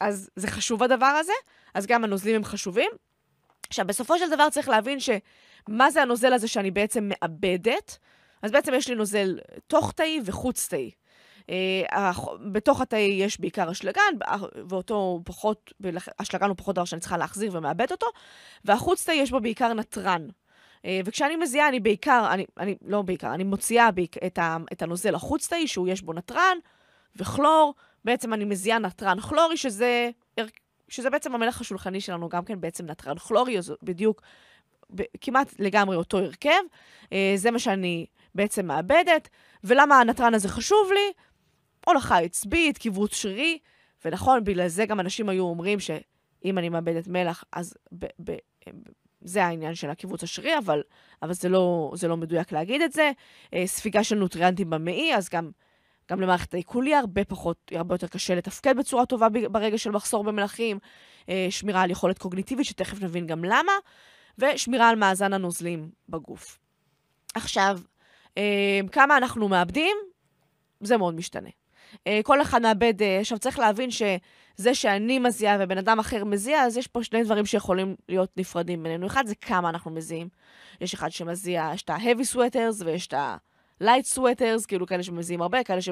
אז זה חשוב הדבר הזה, אז גם הנוזלים הם חשובים. עכשיו, בסופו של דבר צריך להבין שמה זה הנוזל הזה שאני בעצם מאבדת? אז בעצם יש לי נוזל תוך-תאי וחוץ-תאי. Uh, בתוך התאי יש בעיקר אשלגן, ואותו פחות, אשלגן הוא פחות דבר שאני צריכה להחזיר ומאבד אותו, והחוץ-תאי יש בו בעיקר נתרן. Uh, וכשאני מזיעה, אני בעיקר, אני, אני לא בעיקר, אני מוציאה את, את הנוזל החוץ-תאי, שהוא יש בו נתרן וכלור, בעצם אני מזיעה נתרן כלורי, שזה, שזה בעצם המלח השולחני שלנו, גם כן בעצם נתרן כלורי, אז בדיוק, כמעט לגמרי אותו הרכב. Uh, זה מה שאני בעצם מאבדת. ולמה הנתרן הזה חשוב לי? הולכה עצבית, קיבוץ שרירי, ונכון, בגלל זה גם אנשים היו אומרים שאם אני מאבדת מלח, אז ב- ב- זה העניין של הקיבוץ השרירי, אבל, אבל זה, לא, זה לא מדויק להגיד את זה. אה, ספיגה של נוטריאנטים במעי, אז גם, גם למערכת העיכולי הרבה פחות, הרבה יותר קשה לתפקד בצורה טובה ברגע של מחסור במלחים. אה, שמירה על יכולת קוגניטיבית, שתכף נבין גם למה, ושמירה על מאזן הנוזלים בגוף. עכשיו, אה, כמה אנחנו מאבדים? זה מאוד משתנה. אה, כל אחד מאבד, עכשיו צריך להבין שזה שאני מזיעה ובן אדם אחר מזיע, אז יש פה שני דברים שיכולים להיות נפרדים בינינו. אחד זה כמה אנחנו מזיעים. יש אחד שמזיע, יש את ה-heavy sweaters ויש את ה-light sweaters, כאילו כאלה שמזיעים הרבה, כאלה ש...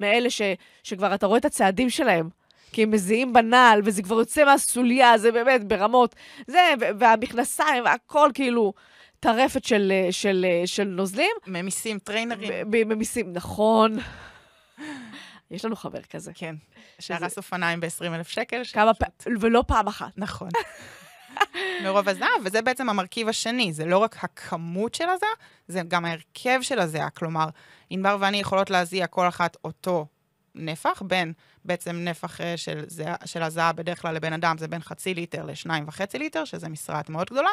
מאלה ש... שכבר אתה רואה את הצעדים שלהם. כי הם מזיעים בנעל, וזה כבר יוצא מהסוליה, זה באמת ברמות. זה, והמכנסיים, והכל כאילו טרפת של, של, של, של נוזלים. ממיסים, טריינרים. ממיסים, נכון. יש לנו חבר כזה. כן. שהרס אופניים ב-20 אלף שקל. כמה פעמים, ולא פעם אחת. נכון. מרוב הזהב, וזה בעצם המרכיב השני, זה לא רק הכמות של הזעה, זה גם ההרכב של הזעה. כלומר, ענבר ואני יכולות להזיע כל אחת אותו נפח, בין בעצם נפח אה, של, של הזעה בדרך כלל לבן אדם, זה בין חצי ליטר לשניים וחצי ליטר, שזה משרעת מאוד גדולה.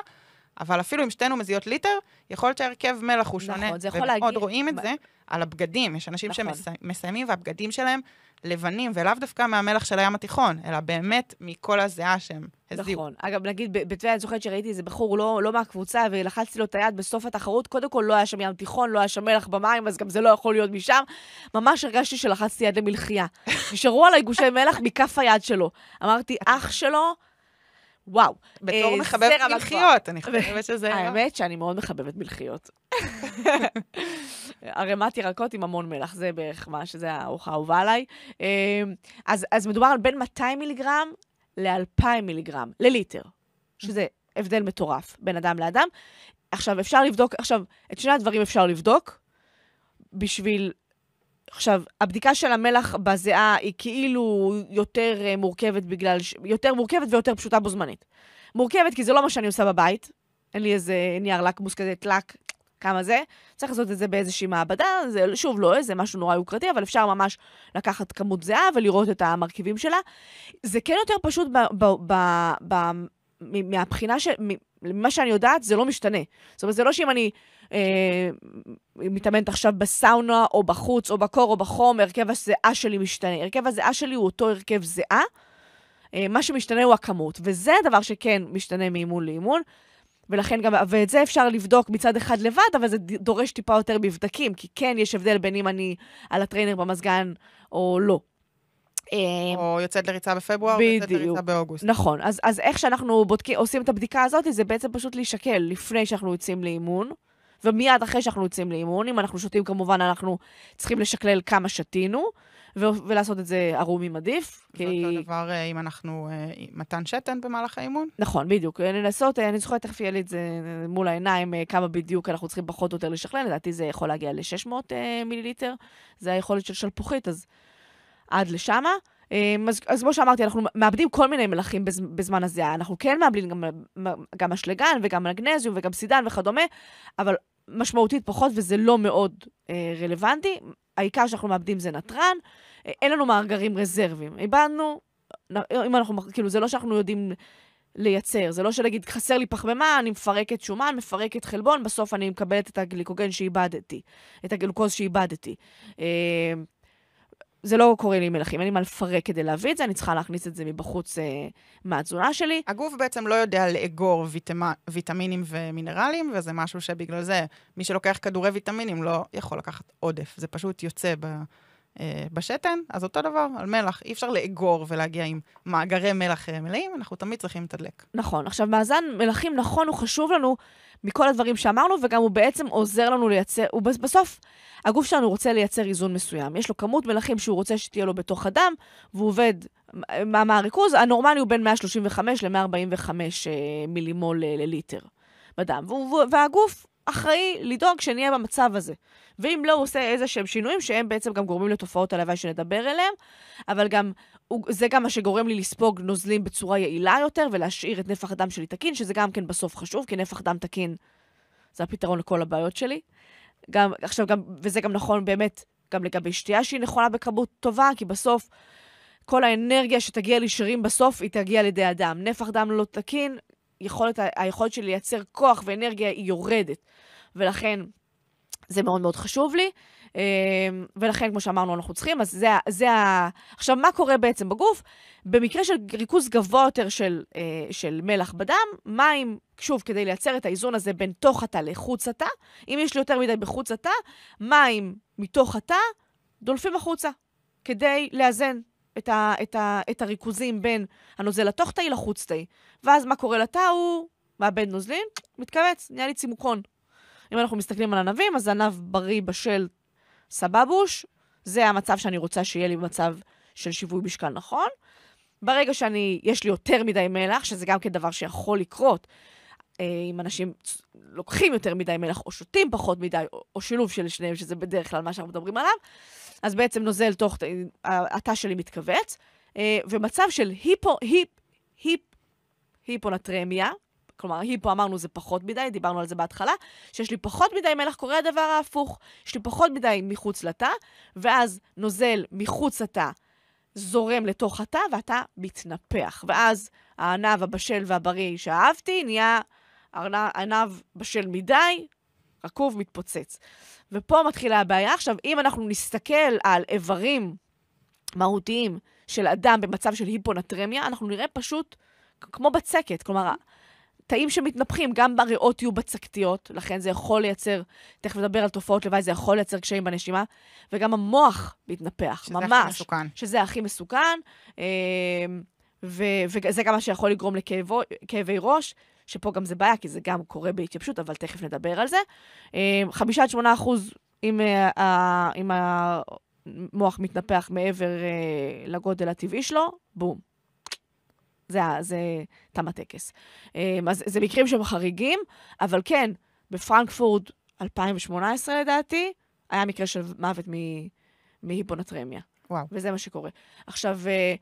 אבל אפילו אם שתינו מזיעות ליטר, יכול להיות שהרכב מלח הוא שונה. נכון, זה יכול להגיד... ומאוד רואים את זה על הבגדים. יש אנשים נכון. שמסיימים והבגדים שלהם לבנים, ולאו דווקא מהמלח של הים התיכון, אלא באמת מכל הזיעה שהם הזיעו. נכון. אגב, נגיד, בטבריה אני זוכרת שראיתי איזה בחור לא, לא מהקבוצה, ולחצתי לו את היד בסוף התחרות, קודם כל לא היה שם ים תיכון, לא היה שם מלח במים, אז גם זה לא יכול להיות משם. ממש הרגשתי שלחצתי יד למלחייה. נשארו עליי גושי מלח מכף היד שלו. אמרתי, אח שלו... וואו. בתור אה, מחבבת מלחיות, אני חושבת שזה... האמת שאני מאוד מחבבת מלחיות. ערימת ירקות עם המון מלח, זה בערך מה שזה הארוחה האהובה עליי. אה, אז, אז מדובר על בין 200 מיליגרם ל-2,000 מיליגרם לליטר, שזה הבדל מטורף בין אדם לאדם. עכשיו, אפשר לבדוק, עכשיו, את שני הדברים אפשר לבדוק בשביל עכשיו, הבדיקה של המלח בזיעה היא כאילו יותר אה, מורכבת בגלל, יותר מורכבת ויותר פשוטה בו זמנית. מורכבת כי זה לא מה שאני עושה בבית, אין לי איזה נייר לקמוס כזה, טלק, כמה זה. צריך לעשות את זה באיזושהי מעבדה, זה שוב לא איזה משהו נורא יוקרתי, אבל אפשר ממש לקחת כמות זיעה ולראות את המרכיבים שלה. זה כן יותר פשוט ב, ב, ב, ב, מהבחינה ש... ממה שאני יודעת, זה לא משתנה. זאת אומרת, זה לא שאם אני אה, מתאמנת עכשיו בסאונה, או בחוץ, או בקור, או בחום, הרכב הזיעה שלי משתנה. הרכב הזיעה שלי הוא אותו הרכב זיעה, אה, מה שמשתנה הוא הכמות. וזה הדבר שכן משתנה מאימון לאימון. ולכן גם, ואת זה אפשר לבדוק מצד אחד לבד, אבל זה דורש טיפה יותר מבדקים, כי כן יש הבדל בין אם אני על הטריינר במזגן או לא. או יוצאת לריצה בפברואר, ויוצאת לריצה באוגוסט. נכון, אז, אז איך שאנחנו בודקים, עושים את הבדיקה הזאת, זה בעצם פשוט להישקל לפני שאנחנו יוצאים לאימון, ומיד אחרי שאנחנו יוצאים לאימון. אם אנחנו שותים, כמובן, אנחנו צריכים לשקלל כמה שתינו, ו- ולעשות את זה ערומים עדיף. כי... אותו דבר אה, אם אנחנו, אה, מתן שתן במהלך האימון? נכון, בדיוק. לנסות, אה, אני זוכרת, תכף יהיה לי את זה מול העיניים, כמה בדיוק אנחנו צריכים פחות או יותר לשכלל. לדעתי זה יכול להגיע ל-600 מיליליטר, זה היכולת של שלפוחית, אז עד לשמה. אז, אז כמו שאמרתי, אנחנו מאבדים כל מיני מלחים בז, בזמן הזה. אנחנו כן מאבדים גם, גם אשלגן וגם מגנזיום וגם סידן וכדומה, אבל משמעותית פחות, וזה לא מאוד אה, רלוונטי. העיקר שאנחנו מאבדים זה נתרן, אה, אין לנו מאגרים רזרביים. איבדנו, אם אנחנו, כאילו, זה לא שאנחנו יודעים לייצר, זה לא שנגיד, חסר לי פחמימה, אני מפרקת שומן, מפרקת חלבון, בסוף אני מקבלת את הגליקוגן שאיבדתי, את הגלוקוז שאיבדתי. אה, זה לא קורה לי עם מלחים, אין לי מה לפרק כדי להביא את זה, אני צריכה להכניס את זה מבחוץ אה, מהתזונה שלי. הגוף בעצם לא יודע לאגור ויטמ... ויטמינים ומינרלים, וזה משהו שבגלל זה מי שלוקח כדורי ויטמינים לא יכול לקחת עודף, זה פשוט יוצא ב... אה, בשתן, אז אותו דבר, על מלח. אי אפשר לאגור ולהגיע עם מאגרי מלח אה, מלאים, אנחנו תמיד צריכים לתדלק. נכון. עכשיו, מאזן מלחים נכון, הוא חשוב לנו מכל הדברים שאמרנו, וגם הוא בעצם עוזר לנו לייצר, הוא בסוף, הגוף שלנו רוצה לייצר איזון מסוים. יש לו כמות מלחים שהוא רוצה שתהיה לו בתוך הדם, והוא עובד, מה, מה הריכוז? הנורמלי הוא בין 135 ל-145 אה, מילימול לליטר בדם. והגוף אחראי לדאוג שנהיה במצב הזה. ואם לא, הוא עושה איזה שהם שינויים שהם בעצם גם גורמים לתופעות הלוואי שנדבר עליהם, אבל גם, זה גם מה שגורם לי לספוג נוזלים בצורה יעילה יותר ולהשאיר את נפח הדם שלי תקין, שזה גם כן בסוף חשוב, כי נפח דם תקין זה הפתרון לכל הבעיות שלי. גם, עכשיו גם, וזה גם נכון באמת גם לגבי שתייה שהיא נכונה בכמות טובה, כי בסוף כל האנרגיה שתגיע לי שרירים בסוף, היא תגיע לידי הדם. נפח דם לא תקין, יכולת, היכולת שלי לייצר כוח ואנרגיה היא יורדת. ולכן זה מאוד מאוד חשוב לי. אמ, ולכן, כמו שאמרנו, אנחנו צריכים, אז זה, זה ה... עכשיו, מה קורה בעצם בגוף? במקרה של ריכוז גבוה יותר של, אה, של מלח בדם, מים, שוב, כדי לייצר את האיזון הזה בין תוך התא לחוץ התא, אם יש לי יותר מדי בחוץ התא, מים מתוך התא דולפים החוצה, כדי לאזן את, ה, את, ה, את הריכוזים בין הנוזל התוך-תאי לחוץ-תאי. ואז מה קורה לתא? הוא מאבד נוזלים, מתכווץ, נהיה לי צימוקון. אם אנחנו מסתכלים על ענבים, אז ענב בריא בשל סבבוש, זה המצב שאני רוצה שיהיה לי במצב של שיווי משקל נכון. ברגע שאני, יש לי יותר מדי מלח, שזה גם כן דבר שיכול לקרות, אם אנשים לוקחים יותר מדי מלח או שותים פחות מדי, או, או שילוב של שניהם, שזה בדרך כלל מה שאנחנו מדברים עליו, אז בעצם נוזל תוך, התא שלי מתכווץ, אה, ומצב של היפו, היפ, היפ, היפונטרמיה, כלומר, היפו אמרנו זה פחות מדי, דיברנו על זה בהתחלה, שיש לי פחות מדי מלח, קורה הדבר ההפוך. יש לי פחות מדי מחוץ לתא, ואז נוזל מחוץ לתא זורם לתוך התא, והתא מתנפח. ואז הענב הבשל והבריא שאהבתי נהיה ענב בשל מדי, רקוב, מתפוצץ. ופה מתחילה הבעיה. עכשיו, אם אנחנו נסתכל על איברים מהותיים של אדם במצב של היפונטרמיה, אנחנו נראה פשוט כמו בצקת. כלומר, תאים שמתנפחים, גם בריאות יהיו בצקתיות, לכן זה יכול לייצר, תכף נדבר על תופעות לוואי, זה יכול לייצר קשיים בנשימה, וגם המוח מתנפח, שזה ממש. שזה הכי מסוכן. שזה הכי מסוכן, ו- וזה גם מה שיכול לגרום לכאבי ראש, שפה גם זה בעיה, כי זה גם קורה בהתייבשות, אבל תכף נדבר על זה. אמ, חמישה עד שמונה אחוז אם, אה, אם המוח מתנפח מעבר אה, לגודל הטבעי שלו, בום, זה, זה תם הטקס. אמ, אז זה מקרים שהם חריגים, אבל כן, בפרנקפורט 2018 לדעתי, היה מקרה של מוות מהיפונטרמיה. וואו. וזה מה שקורה. עכשיו, אה,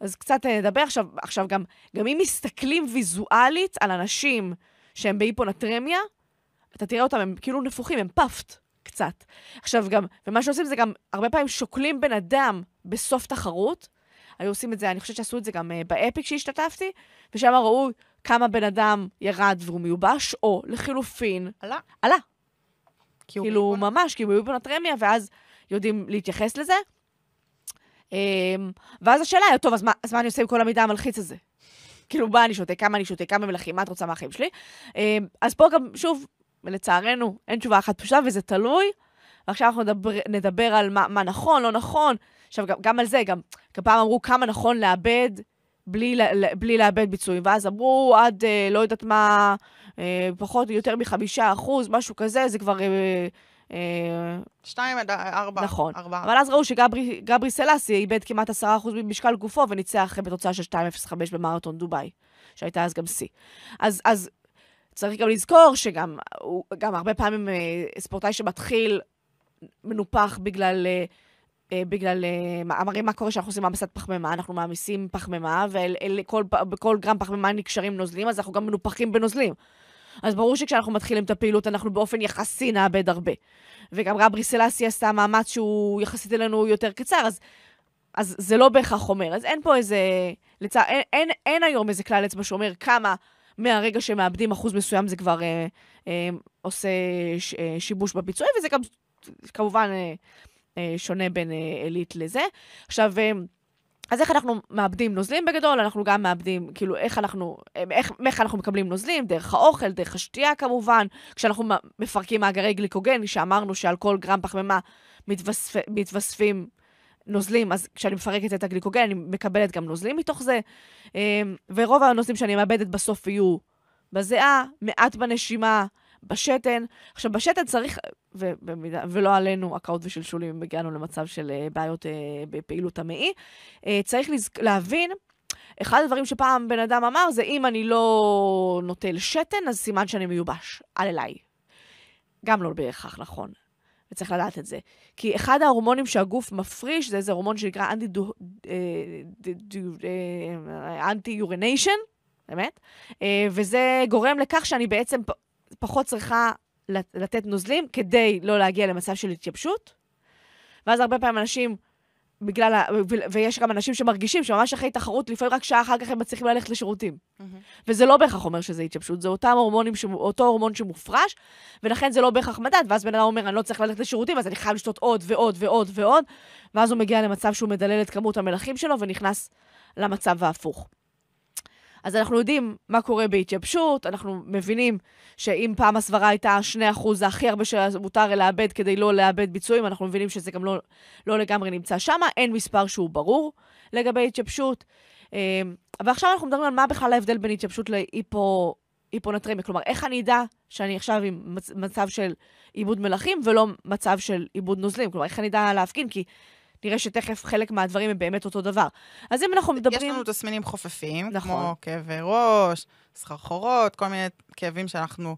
אז קצת אה, נדבר עכשיו, עכשיו גם, גם אם מסתכלים ויזואלית על אנשים שהם בהיפונטרמיה, אתה תראה אותם, הם כאילו נפוחים, הם פאפט קצת. עכשיו גם, ומה שעושים זה גם, הרבה פעמים שוקלים בן אדם בסוף תחרות, היו עושים את זה, אני חושבת שעשו את זה גם uh, באפיק שהשתתפתי, ושם ראו כמה בן אדם ירד והוא מיובש, או לחילופין, עלה. עלה. כאילו, ממש, כי הוא היפונטרמיה, ואז יודעים להתייחס לזה. Um, ואז השאלה היא, טוב, אז מה, אז מה אני עושה עם כל המידע המלחיץ הזה? כאילו, מה אני שותה, כמה אני שותה, כמה מלכים, מה את רוצה מהחיים שלי? Um, אז פה גם, שוב, לצערנו, אין תשובה אחת פשוטה, וזה תלוי. ועכשיו אנחנו נדבר, נדבר על מה, מה נכון, לא נכון. עכשיו, גם, גם על זה, גם, גם פעם אמרו כמה נכון לאבד בלי, בלי לאבד ביצועים, ואז אמרו עד, אה, לא יודעת מה, אה, פחות או יותר מחמישה אחוז, משהו כזה, זה כבר... אה, שתיים עד ארבע. נכון. ארבע. אבל אז ראו שגברי סלאסי איבד כמעט עשרה אחוז ממשקל גופו וניצח בתוצאה של 2.05 במרתון דובאי, שהייתה אז גם שיא. אז, אז צריך גם לזכור שגם גם הרבה פעמים אה, ספורטאי שמתחיל מנופח בגלל... אה, בגלל, הרי מה קורה כשאנחנו עושים מעמסת פחמימה? אנחנו מעמיסים פחמימה, ובכל גרם פחמימה נקשרים נוזלים, אז אנחנו גם מנופחים בנוזלים. אז ברור שכשאנחנו מתחילים את הפעילות, אנחנו באופן יחסי נאבד הרבה. וגם רב ריסלסי עשתה מאמץ שהוא יחסית אלינו יותר קצר, אז, אז זה לא בהכרח אומר. אז אין פה איזה... לצע... אין, אין, אין היום איזה כלל אצבע שאומר כמה מהרגע שמאבדים אחוז מסוים זה כבר אה, אה, עושה ש, אה, שיבוש בביצועי, וזה גם כמובן אה, אה, שונה בין אה, עילית לזה. עכשיו, אה, אז איך אנחנו מאבדים נוזלים בגדול? אנחנו גם מאבדים, כאילו, איך אנחנו, אה, איך, איך אנחנו מקבלים נוזלים? דרך האוכל, דרך השתייה כמובן. כשאנחנו מפרקים מאגרי גליקוגן, שאמרנו שעל כל גרם פחמימה מתווספ, מתווספים נוזלים, אז כשאני מפרקת את הגליקוגן, אני מקבלת גם נוזלים מתוך זה. אה, ורוב הנוזלים שאני מאבדת בסוף יהיו בזיעה, מעט בנשימה, בשתן. עכשיו, בשתן צריך, ובמידה, ולא עלינו, הקאות ושלשולים, הגענו למצב של uh, בעיות uh, בפעילות המעי, uh, צריך לז... להבין, אחד הדברים שפעם בן אדם אמר זה, אם אני לא נוטל שתן, אז סימן שאני מיובש. אל אליי. גם לא בהכרח נכון. וצריך לדעת את זה. כי אחד ההורמונים שהגוף מפריש זה איזה הורמון שנקרא אנטי-יוריניישן, באמת, וזה גורם לכך שאני בעצם פחות צריכה לתת נוזלים כדי לא להגיע למצב של התייבשות. ואז הרבה פעמים אנשים, בגלל, ה... ויש גם אנשים שמרגישים שממש אחרי תחרות, לפעמים רק שעה אחר כך הם מצליחים ללכת לשירותים. Mm-hmm. וזה לא בהכרח אומר שזה התייבשות, זה אותם הורמונים, ש... אותו הורמון שמופרש, ולכן זה לא בהכרח מדד, ואז בן אדם אומר, אני לא צריך ללכת לשירותים, אז אני חייב לשתות עוד ועוד ועוד ועוד, ואז הוא מגיע למצב שהוא מדלל את כמות המלחים שלו ונכנס למצב ההפוך. אז אנחנו יודעים מה קורה בהתייבשות, אנחנו מבינים שאם פעם הסברה הייתה 2% זה הכי הרבה שמותר לאבד כדי לא לאבד ביצועים, אנחנו מבינים שזה גם לא, לא לגמרי נמצא שם, אין מספר שהוא ברור לגבי התייבשות. אמ, ועכשיו אנחנו מדברים על מה בכלל ההבדל בין התייבשות להיפו... היפונטרמיה. כלומר, איך אני אדע שאני עכשיו עם מצב של עיבוד מלחים ולא מצב של עיבוד נוזלים? כלומר, איך אני אדע להפגין? כי נראה שתכף חלק מהדברים הם באמת אותו דבר. אז אם אנחנו מדברים... יש לנו תסמינים חופפים, נכון. כמו כאבי ראש, סחרחורות, כל מיני כאבים שאנחנו,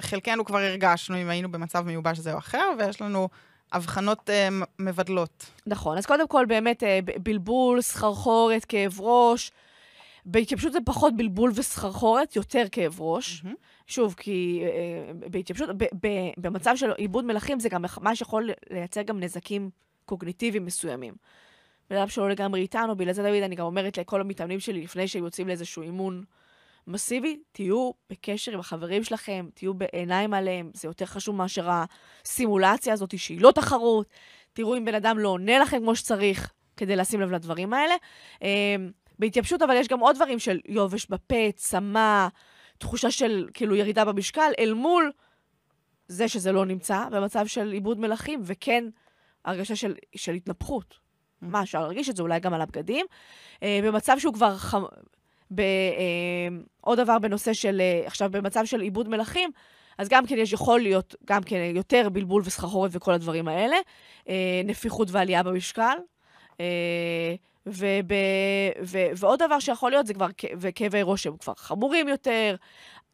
חלקנו כבר הרגשנו אם היינו במצב מיובש זה או אחר, ויש לנו אבחנות אה, מבדלות. נכון, אז קודם כל באמת אה, בלבול, סחרחורת, כאב ראש. בהתייבשות זה פחות בלבול וסחרחורת, יותר כאב ראש. Mm-hmm. שוב, כי אה, בהתייבשות, במצב של עיבוד מלחים זה גם מה שיכול לייצר גם נזקים קוגניטיביים מסוימים. בן אדם שלא לגמרי איתנו, בגלל זה תמיד אני גם אומרת לכל המתאמנים שלי, לפני שהם יוצאים לאיזשהו אימון מסיבי, תהיו בקשר עם החברים שלכם, תהיו בעיניים עליהם, זה יותר חשוב מאשר הסימולציה הזאת שהיא לא תחרות. תראו אם בן אדם לא עונה לכם כמו שצריך, כדי לשים לב לדברים האלה. אמ, בהתייבשות, אבל יש גם עוד דברים של יובש בפה, צמא, תחושה של כאילו ירידה במשקל, אל מול זה שזה לא נמצא במצב של עיבוד מלחים, וכן הרגשה של, של התנפחות. Mm. מה, אפשר להרגיש את זה אולי גם על הבגדים. אה, במצב שהוא כבר... ח... ב, אה, עוד דבר בנושא של, אה, עכשיו, במצב של עיבוד מלחים, אז גם כן יש יכול להיות גם כן יותר בלבול וסחרחורת וכל הדברים האלה, נפיחות ועלייה במשקל. וב, ו, ועוד דבר שיכול להיות זה כבר, וכאבי ראש שהם כבר חמורים יותר,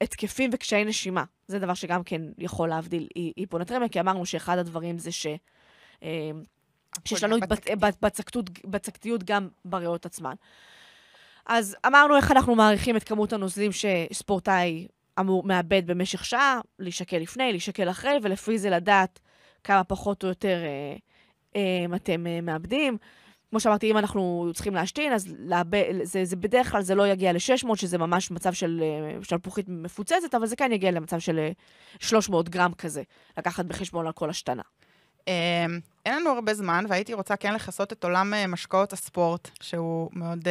התקפים וקשיי נשימה. זה דבר שגם כן יכול להבדיל היפונטרמיה, כי אמרנו שאחד הדברים זה ש... אה, שיש לנו בצקתיות גם בריאות עצמן. אז אמרנו איך אנחנו מעריכים את כמות הנוזלים שספורטאי אמור מאבד במשך שעה, להישקל לפני, להישקל אחרי, ולפי זה לדעת כמה פחות או יותר אה, אה, אתם אה, מאבדים. כמו שאמרתי, אם אנחנו צריכים להשתין, אז לאבד, זה, זה בדרך כלל זה לא יגיע ל-600, שזה ממש מצב של אה, שלפוחית מפוצצת, אבל זה כן יגיע למצב של 300 אה, גרם כזה, לקחת בחשבון על כל השתנה. אמ, אין לנו הרבה זמן, והייתי רוצה כן לכסות את עולם משקאות הספורט, שהוא מאוד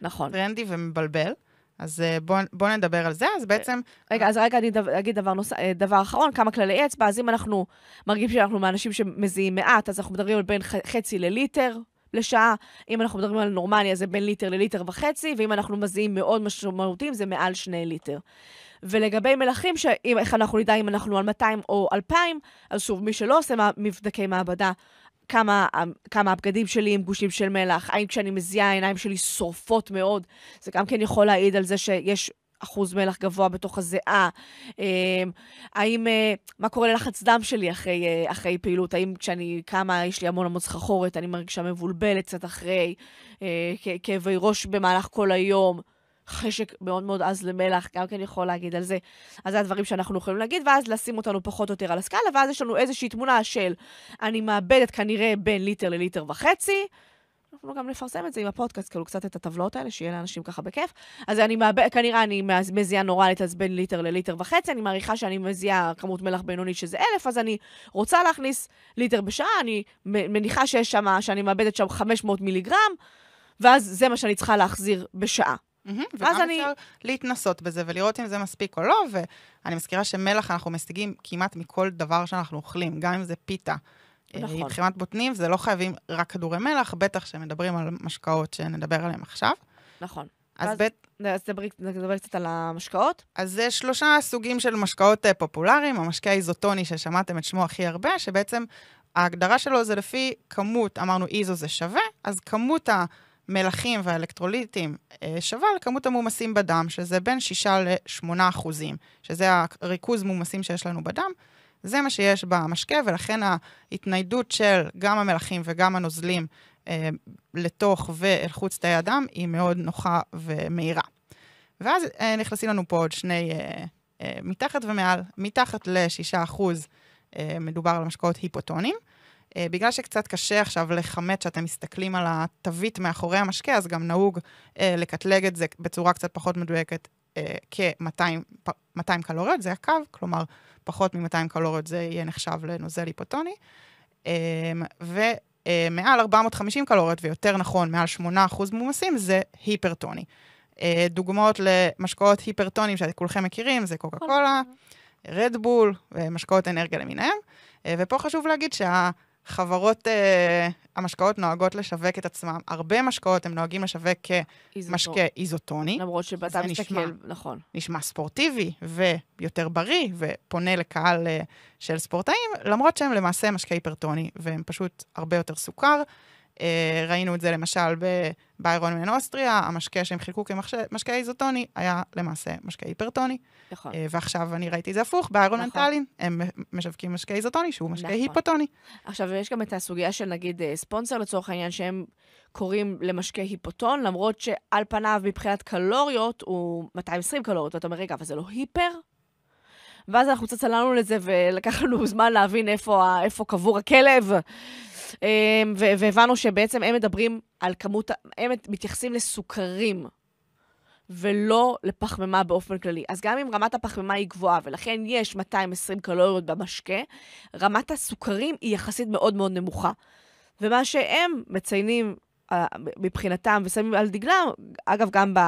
נכון. טרנדי ומבלבל. אז בואו בוא נדבר על זה, אז בעצם... רגע, אז רגע אני אגיד דבר, נוס... דבר אחרון, כמה כללי אצבע, אז אם אנחנו מרגישים שאנחנו מאנשים שמזיעים מעט, אז אנחנו מדברים על בין חצי לליטר לשעה. אם אנחנו מדברים על נורמליה, זה בין ליטר לליטר וחצי, ואם אנחנו מזיעים מאוד משמעותיים, זה מעל שני ליטר. ולגבי מלחים, שאם, איך אנחנו נדע אם אנחנו על 200 או 2,000, אז שוב, מי שלא עושה מבדקי מעבדה, כמה, כמה הבגדים שלי עם גושים של מלח, האם כשאני מזיעה העיניים שלי שורפות מאוד, זה גם כן יכול להעיד על זה שיש אחוז מלח גבוה בתוך הזיעה? אמ, האם, אה, מה קורה ללחץ דם שלי אחרי, אה, אחרי פעילות? האם כשאני קמה, יש לי המון המון סחרחורת, אני מרגישה מבולבלת קצת אחרי, אה, כאבי ראש במהלך כל היום? חשק מאוד מאוד עז למלח, גם כן יכול להגיד על זה. אז זה הדברים שאנחנו יכולים להגיד, ואז לשים אותנו פחות או יותר על הסקאלה, ואז יש לנו איזושהי תמונה של אני מאבדת כנראה בין ליטר לליטר וחצי, אנחנו גם נפרסם את זה עם הפודקאסט, כאילו קצת את הטבלאות האלה, שיהיה לאנשים ככה בכיף. אז אני מאבד, כנראה אני מזיעה נורלית, אז בין ליטר לליטר וחצי, אני מעריכה שאני מזיעה כמות מלח בינונית שזה אלף, אז אני רוצה להכניס ליטר בשעה, אני מניחה שיש שם, שאני מאבדת שם 500 מיליגרם, ואז זה מה שאני צריכה להחזיר בשעה. Mm-hmm, וגם אני... אפשר להתנסות בזה ולראות אם זה מספיק או לא, ואני מזכירה שמלח אנחנו משיגים כמעט מכל דבר שאנחנו אוכלים, גם אם זה פיתה. אה, נכון. מבחינת בוטנים, זה לא חייבים רק כדורי מלח, בטח שמדברים על משקאות שנדבר עליהם עכשיו. נכון. אז בית... אז נדבר קצת על המשקאות. אז זה שלושה סוגים של משקאות אה, פופולריים. המשקה האיזוטוני, ששמעתם את שמו הכי הרבה, שבעצם ההגדרה שלו זה לפי כמות, אמרנו איזו זה שווה, אז כמות המלחים והאלקטרוליטים אה, שווה לכמות המומסים בדם, שזה בין 6 ל-8 אחוזים, שזה הריכוז מומסים שיש לנו בדם. זה מה שיש במשקה, ולכן ההתניידות של גם המלחים וגם הנוזלים אה, לתוך ואל חוץ תאי הדם היא מאוד נוחה ומהירה. ואז אה, נכנסים לנו פה עוד שני אה, אה, מתחת ומעל. מתחת ל-6% אה, מדובר על משקאות היפוטונים. Uh, בגלל שקצת קשה עכשיו לכמת שאתם מסתכלים על התווית מאחורי המשקה, אז גם נהוג uh, לקטלג את זה בצורה קצת פחות מדויקת uh, כ-200 קלוריות, זה הקו, כלומר פחות מ-200 קלוריות זה יהיה נחשב לנוזל היפוטוני. אמ, ומעל 450 קלוריות, ויותר נכון, מעל 8% מומסים, זה היפרטוני. אה, דוגמאות למשקאות היפרטונים שכולכם מכירים, זה קוקה קולה, רדבול ומשקאות אנרגיה למיניהם. אה, ופה חשוב להגיד שה... חברות uh, המשקאות נוהגות לשווק את עצמם. הרבה משקאות הם נוהגים לשווק כמשקה איזוטוני. למרות שאתה מסתכל, נכון. נשמע ספורטיבי ויותר בריא, ופונה לקהל uh, של ספורטאים, למרות שהם למעשה משקה היפרטוני, והם פשוט הרבה יותר סוכר. אה, ראינו את זה למשל בביירון מן אוסטריה, המשקה שהם חילקו כמשקה איזוטוני היה למעשה משקה היפרטוני. נכון. אה, ועכשיו אני ראיתי את זה הפוך, ביירון נכון. מנטלין, הם משווקים משקה איזוטוני שהוא משקה נכון. היפוטוני. עכשיו, יש גם את הסוגיה של נגיד אה, ספונסר לצורך העניין, שהם קוראים למשקה היפוטון, למרות שעל פניו מבחינת קלוריות הוא 220 קלוריות, ואתה אומר, רגע, אבל זה לא היפר? ואז אנחנו קצת צללנו לזה, ולקח לנו זמן להבין איפה, איפה קבור הכלב. אמ, והבנו שבעצם הם מדברים על כמות, הם מתייחסים לסוכרים. ולא לפחמימה באופן כללי. אז גם אם רמת הפחמימה היא גבוהה, ולכן יש 220 קלוריות במשקה, רמת הסוכרים היא יחסית מאוד מאוד נמוכה. ומה שהם מציינים אה, מבחינתם ושמים על דגלם, אגב, גם, ב,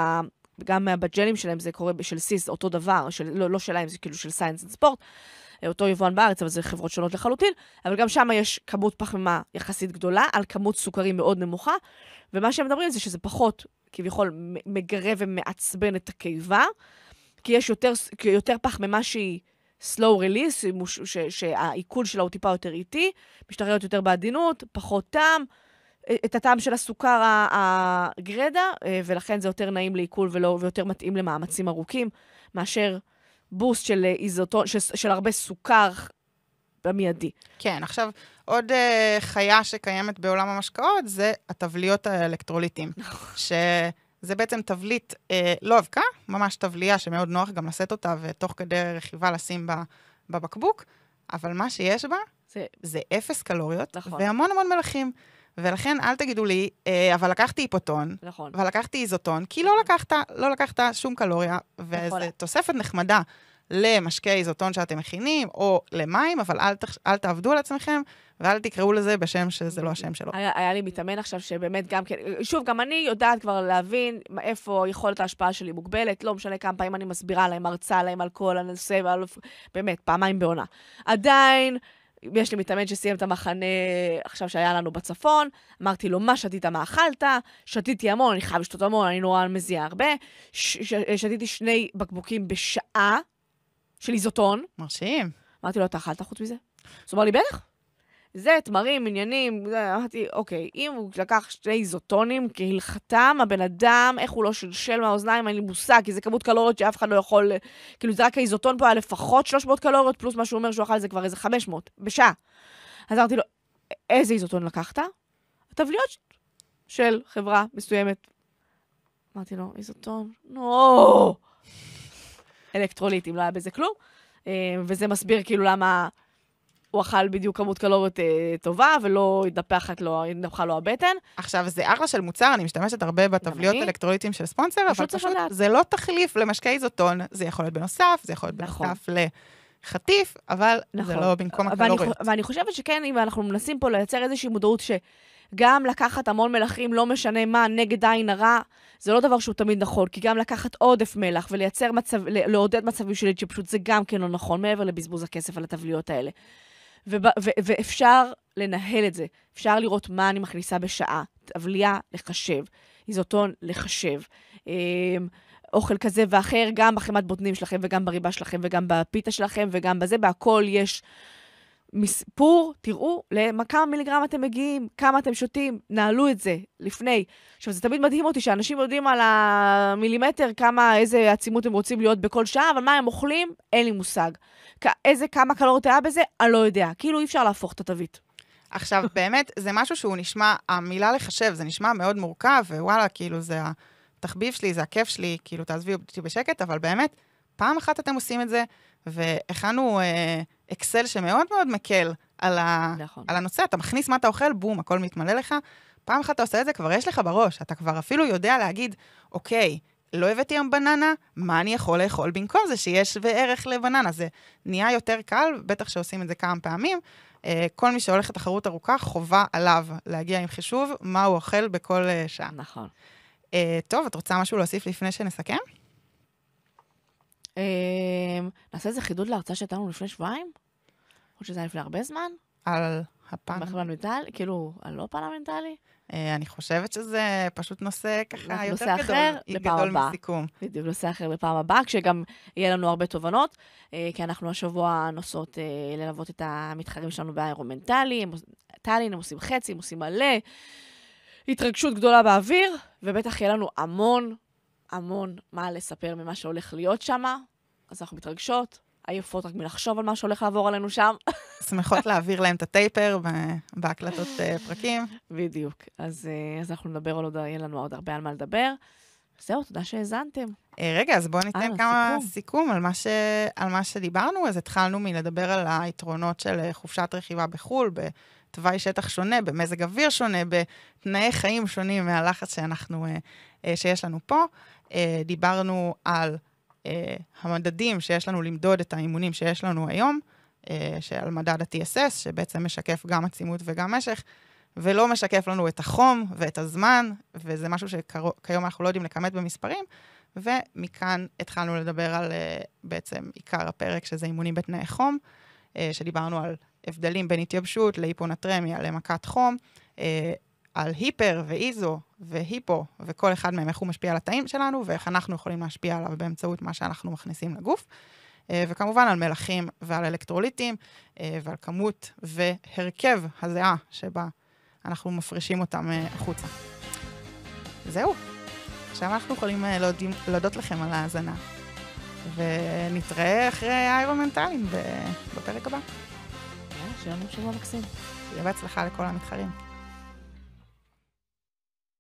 גם בג'לים שלהם זה קורה של סיס, אותו דבר, של, לא, לא שלהם, זה כאילו של סיינס וספורט, אותו יבואן בארץ, אבל זה חברות שונות לחלוטין, אבל גם שם יש כמות פחמימה יחסית גדולה, על כמות סוכרים מאוד נמוכה, ומה שהם מדברים זה שזה פחות, כביכול, מגרה ומעצבן את הקיבה, כי יש יותר, יותר פחמימה שהיא slow release, שהעיכול שלה הוא טיפה יותר איטי, משתחררת יותר בעדינות, פחות טעם. את הטעם של הסוכר הגרדה, אה, ולכן זה יותר נעים לעיכול ויותר מתאים למאמצים ארוכים, מאשר בוסט של איזוטון, של, של הרבה סוכר במיידי. כן, עכשיו, עוד uh, חיה שקיימת בעולם המשקאות זה התבליות האלקטרוליטים. שזה בעצם תבלית אה, לא אבקה, ממש תבליה שמאוד נוח גם לשאת אותה ותוך כדי רכיבה לשים בה, בבקבוק, אבל מה שיש בה זה, זה אפס קלוריות נכון. והמון המון מלחים. ולכן אל תגידו לי, אה, אבל לקחתי היפוטון, נכון. ולקחתי איזוטון, כי לא לקחת, לא לקחת שום קלוריה, וזו תוספת נחמדה למשקי איזוטון שאתם מכינים, או למים, אבל אל, תח, אל תעבדו על עצמכם, ואל תקראו לזה בשם שזה לא השם שלו. היה, היה לי מתאמן עכשיו שבאמת גם כן, שוב, גם אני יודעת כבר להבין איפה יכולת ההשפעה שלי מוגבלת, לא משנה כמה פעמים אני מסבירה להם, מרצה להם על כל הנושא, ועל... באמת, פעמיים בעונה. עדיין... יש לי מתאמן שסיים את המחנה עכשיו שהיה לנו בצפון, אמרתי לו, מה שתית, מה אכלת? שתיתי המון, אני חייב לשתות המון, אני נורא מזיע הרבה. ש- ש- שתיתי שני בקבוקים בשעה של איזוטון. מרשים. אמרתי לו, אתה אכלת חוץ מזה? אז הוא אמר לי, בטח. זה, תמרים, עניינים, אמרתי, אוקיי, אם הוא לקח שני איזוטונים כהלכתם, הבן אדם, איך הוא לא שלשל מהאוזניים, אין לי מושג, כי זה כמות קלוריות שאף אחד לא יכול, כאילו, זה רק האיזוטון פה היה לפחות 300 קלוריות, פלוס מה שהוא אומר שהוא אכל זה כבר איזה 500, בשעה. אז אמרתי לו, איזה איזוטון לקחת? הטבליות של חברה מסוימת. אמרתי לו, איזוטון? נו, אלקטרוליטים, לא היה בזה כלום. אה, וזה מסביר כאילו למה הוא אכל בדיוק כמות קלוריות אה, טובה, ולא התנפחת לו, התנפחה לו הבטן. עכשיו, זה אחלה של מוצר, אני משתמשת הרבה בטבליות אלקטרוליטים של ספונסר, אבל פשוט זה לא תחליף למשקי איזוטון, זה יכול להיות בנוסף, זה יכול להיות נכון. בנוסף לחטיף, אבל נכון. זה לא במקום הקלוריות. ואני חושבת שכן, אם אנחנו מנסים פה לייצר איזושהי מודעות ש... גם לקחת המון מלחים, לא משנה מה, נגד עין הרע, זה לא דבר שהוא תמיד נכון, כי גם לקחת עודף מלח ולייצר מצב, לעודד מצבים של התייבשות, זה גם כן לא נכון, מעבר לבזבוז הכסף על התבליות האלה. ואפשר לנהל את זה. אפשר לראות מה אני מכניסה בשעה. תבליה, לחשב. איזוטון, לחשב. אה, אוכל כזה ואחר, גם בחמת בוטנים שלכם, וגם בריבה שלכם, וגם בפיתה שלכם, וגם בזה, בהכל יש מספור, תראו לכמה מיליגרם אתם מגיעים, כמה אתם שותים, נעלו את זה לפני. עכשיו, זה תמיד מדהים אותי שאנשים יודעים על המילימטר כמה, איזה עצימות הם רוצים להיות בכל שעה, אבל מה הם אוכלים, אין לי מושג. איזה, כמה קלוריות היה בזה, אני לא יודע. כאילו, אי אפשר להפוך את התווית. עכשיו, באמת, זה משהו שהוא נשמע, המילה לחשב, זה נשמע מאוד מורכב, ווואלה, כאילו, זה התחביב שלי, זה הכיף שלי, כאילו, תעזבי אותי בשקט, אבל באמת, פעם אחת אתם עושים את זה, והכנו אה, אקסל שמאוד מאוד מקל על, ה, נכון. על הנושא. אתה מכניס מה אתה אוכל, בום, הכל מתמלא לך. פעם אחת אתה עושה את זה, כבר יש לך בראש. אתה כבר אפילו יודע להגיד, אוקיי, לא הבאתי היום בננה, מה אני יכול לאכול במקום זה שיש שווה ערך לבננה? זה נהיה יותר קל, בטח שעושים את זה כמה פעמים. אה, כל מי שהולך לתחרות ארוכה, חובה עליו להגיע עם חישוב מה הוא אוכל בכל אה, שעה. נכון. אה, טוב, את רוצה משהו להוסיף לפני שנסכם? נעשה איזה חידוד להרצאה שהייתה לנו לפני שבועיים? או שזה היה לפני הרבה זמן? על הפן... פרלמנטלי? כאילו, על לא פרלמנטלי? אה, אני חושבת שזה פשוט נושא ככה יותר נושא גדול, אחר גדול הבא. מסיכום. בדיוק, נושא אחר לפעם הבאה, כשגם יהיה לנו הרבה תובנות, אה, כי אנחנו השבוע נוסעות אה, ללוות את המתחרים שלנו באירומנטלי, טאלין, הם עושים חצי, הם עושים מלא, התרגשות גדולה באוויר, ובטח יהיה לנו המון, המון מה לספר ממה שהולך להיות שם, אז אנחנו מתרגשות. עייפות רק מלחשוב על מה שהולך לעבור עלינו שם. שמחות להעביר להם את הטייפר בהקלטות אה, פרקים. בדיוק. אז, אה, אז אנחנו נדבר על עוד, יהיה לנו עוד הרבה על מה לדבר. זהו, תודה שהאזנתם. אה, רגע, אז בואו ניתן כמה סיכום, סיכום על, מה ש, על מה שדיברנו. אז התחלנו מלדבר על היתרונות של חופשת רכיבה בחו"ל, בתוואי שטח שונה, במזג אוויר שונה, בתנאי חיים שונים מהלחץ שאנחנו, שיש לנו פה. דיברנו על אה, המדדים שיש לנו למדוד את האימונים שיש לנו היום, אה, שעל מדד ה-TSS, שבעצם משקף גם עצימות וגם משך, ולא משקף לנו את החום ואת הזמן, וזה משהו שכיום אנחנו לא יודעים לכמת במספרים, ומכאן התחלנו לדבר על אה, בעצם עיקר הפרק, שזה אימונים בתנאי חום, אה, שדיברנו על הבדלים בין התייבשות להיפונטרמיה למכת חום, אה, על היפר ואיזו והיפו, וכל אחד מהם, איך הוא משפיע על התאים שלנו, ואיך אנחנו יכולים להשפיע עליו באמצעות מה שאנחנו מכניסים לגוף. אה, וכמובן על מלחים ועל אלקטרוליטים, אה, ועל כמות והרכב הזיעה שבה אנחנו מפרישים אותם אה, החוצה. זהו. עכשיו אנחנו יכולים להודות לכם על ההאזנה, ונתראה אחרי האירומנטליים בפרק הבא. שיהיה לנו שבוע מקסים. שיהיה בהצלחה לכל המתחרים.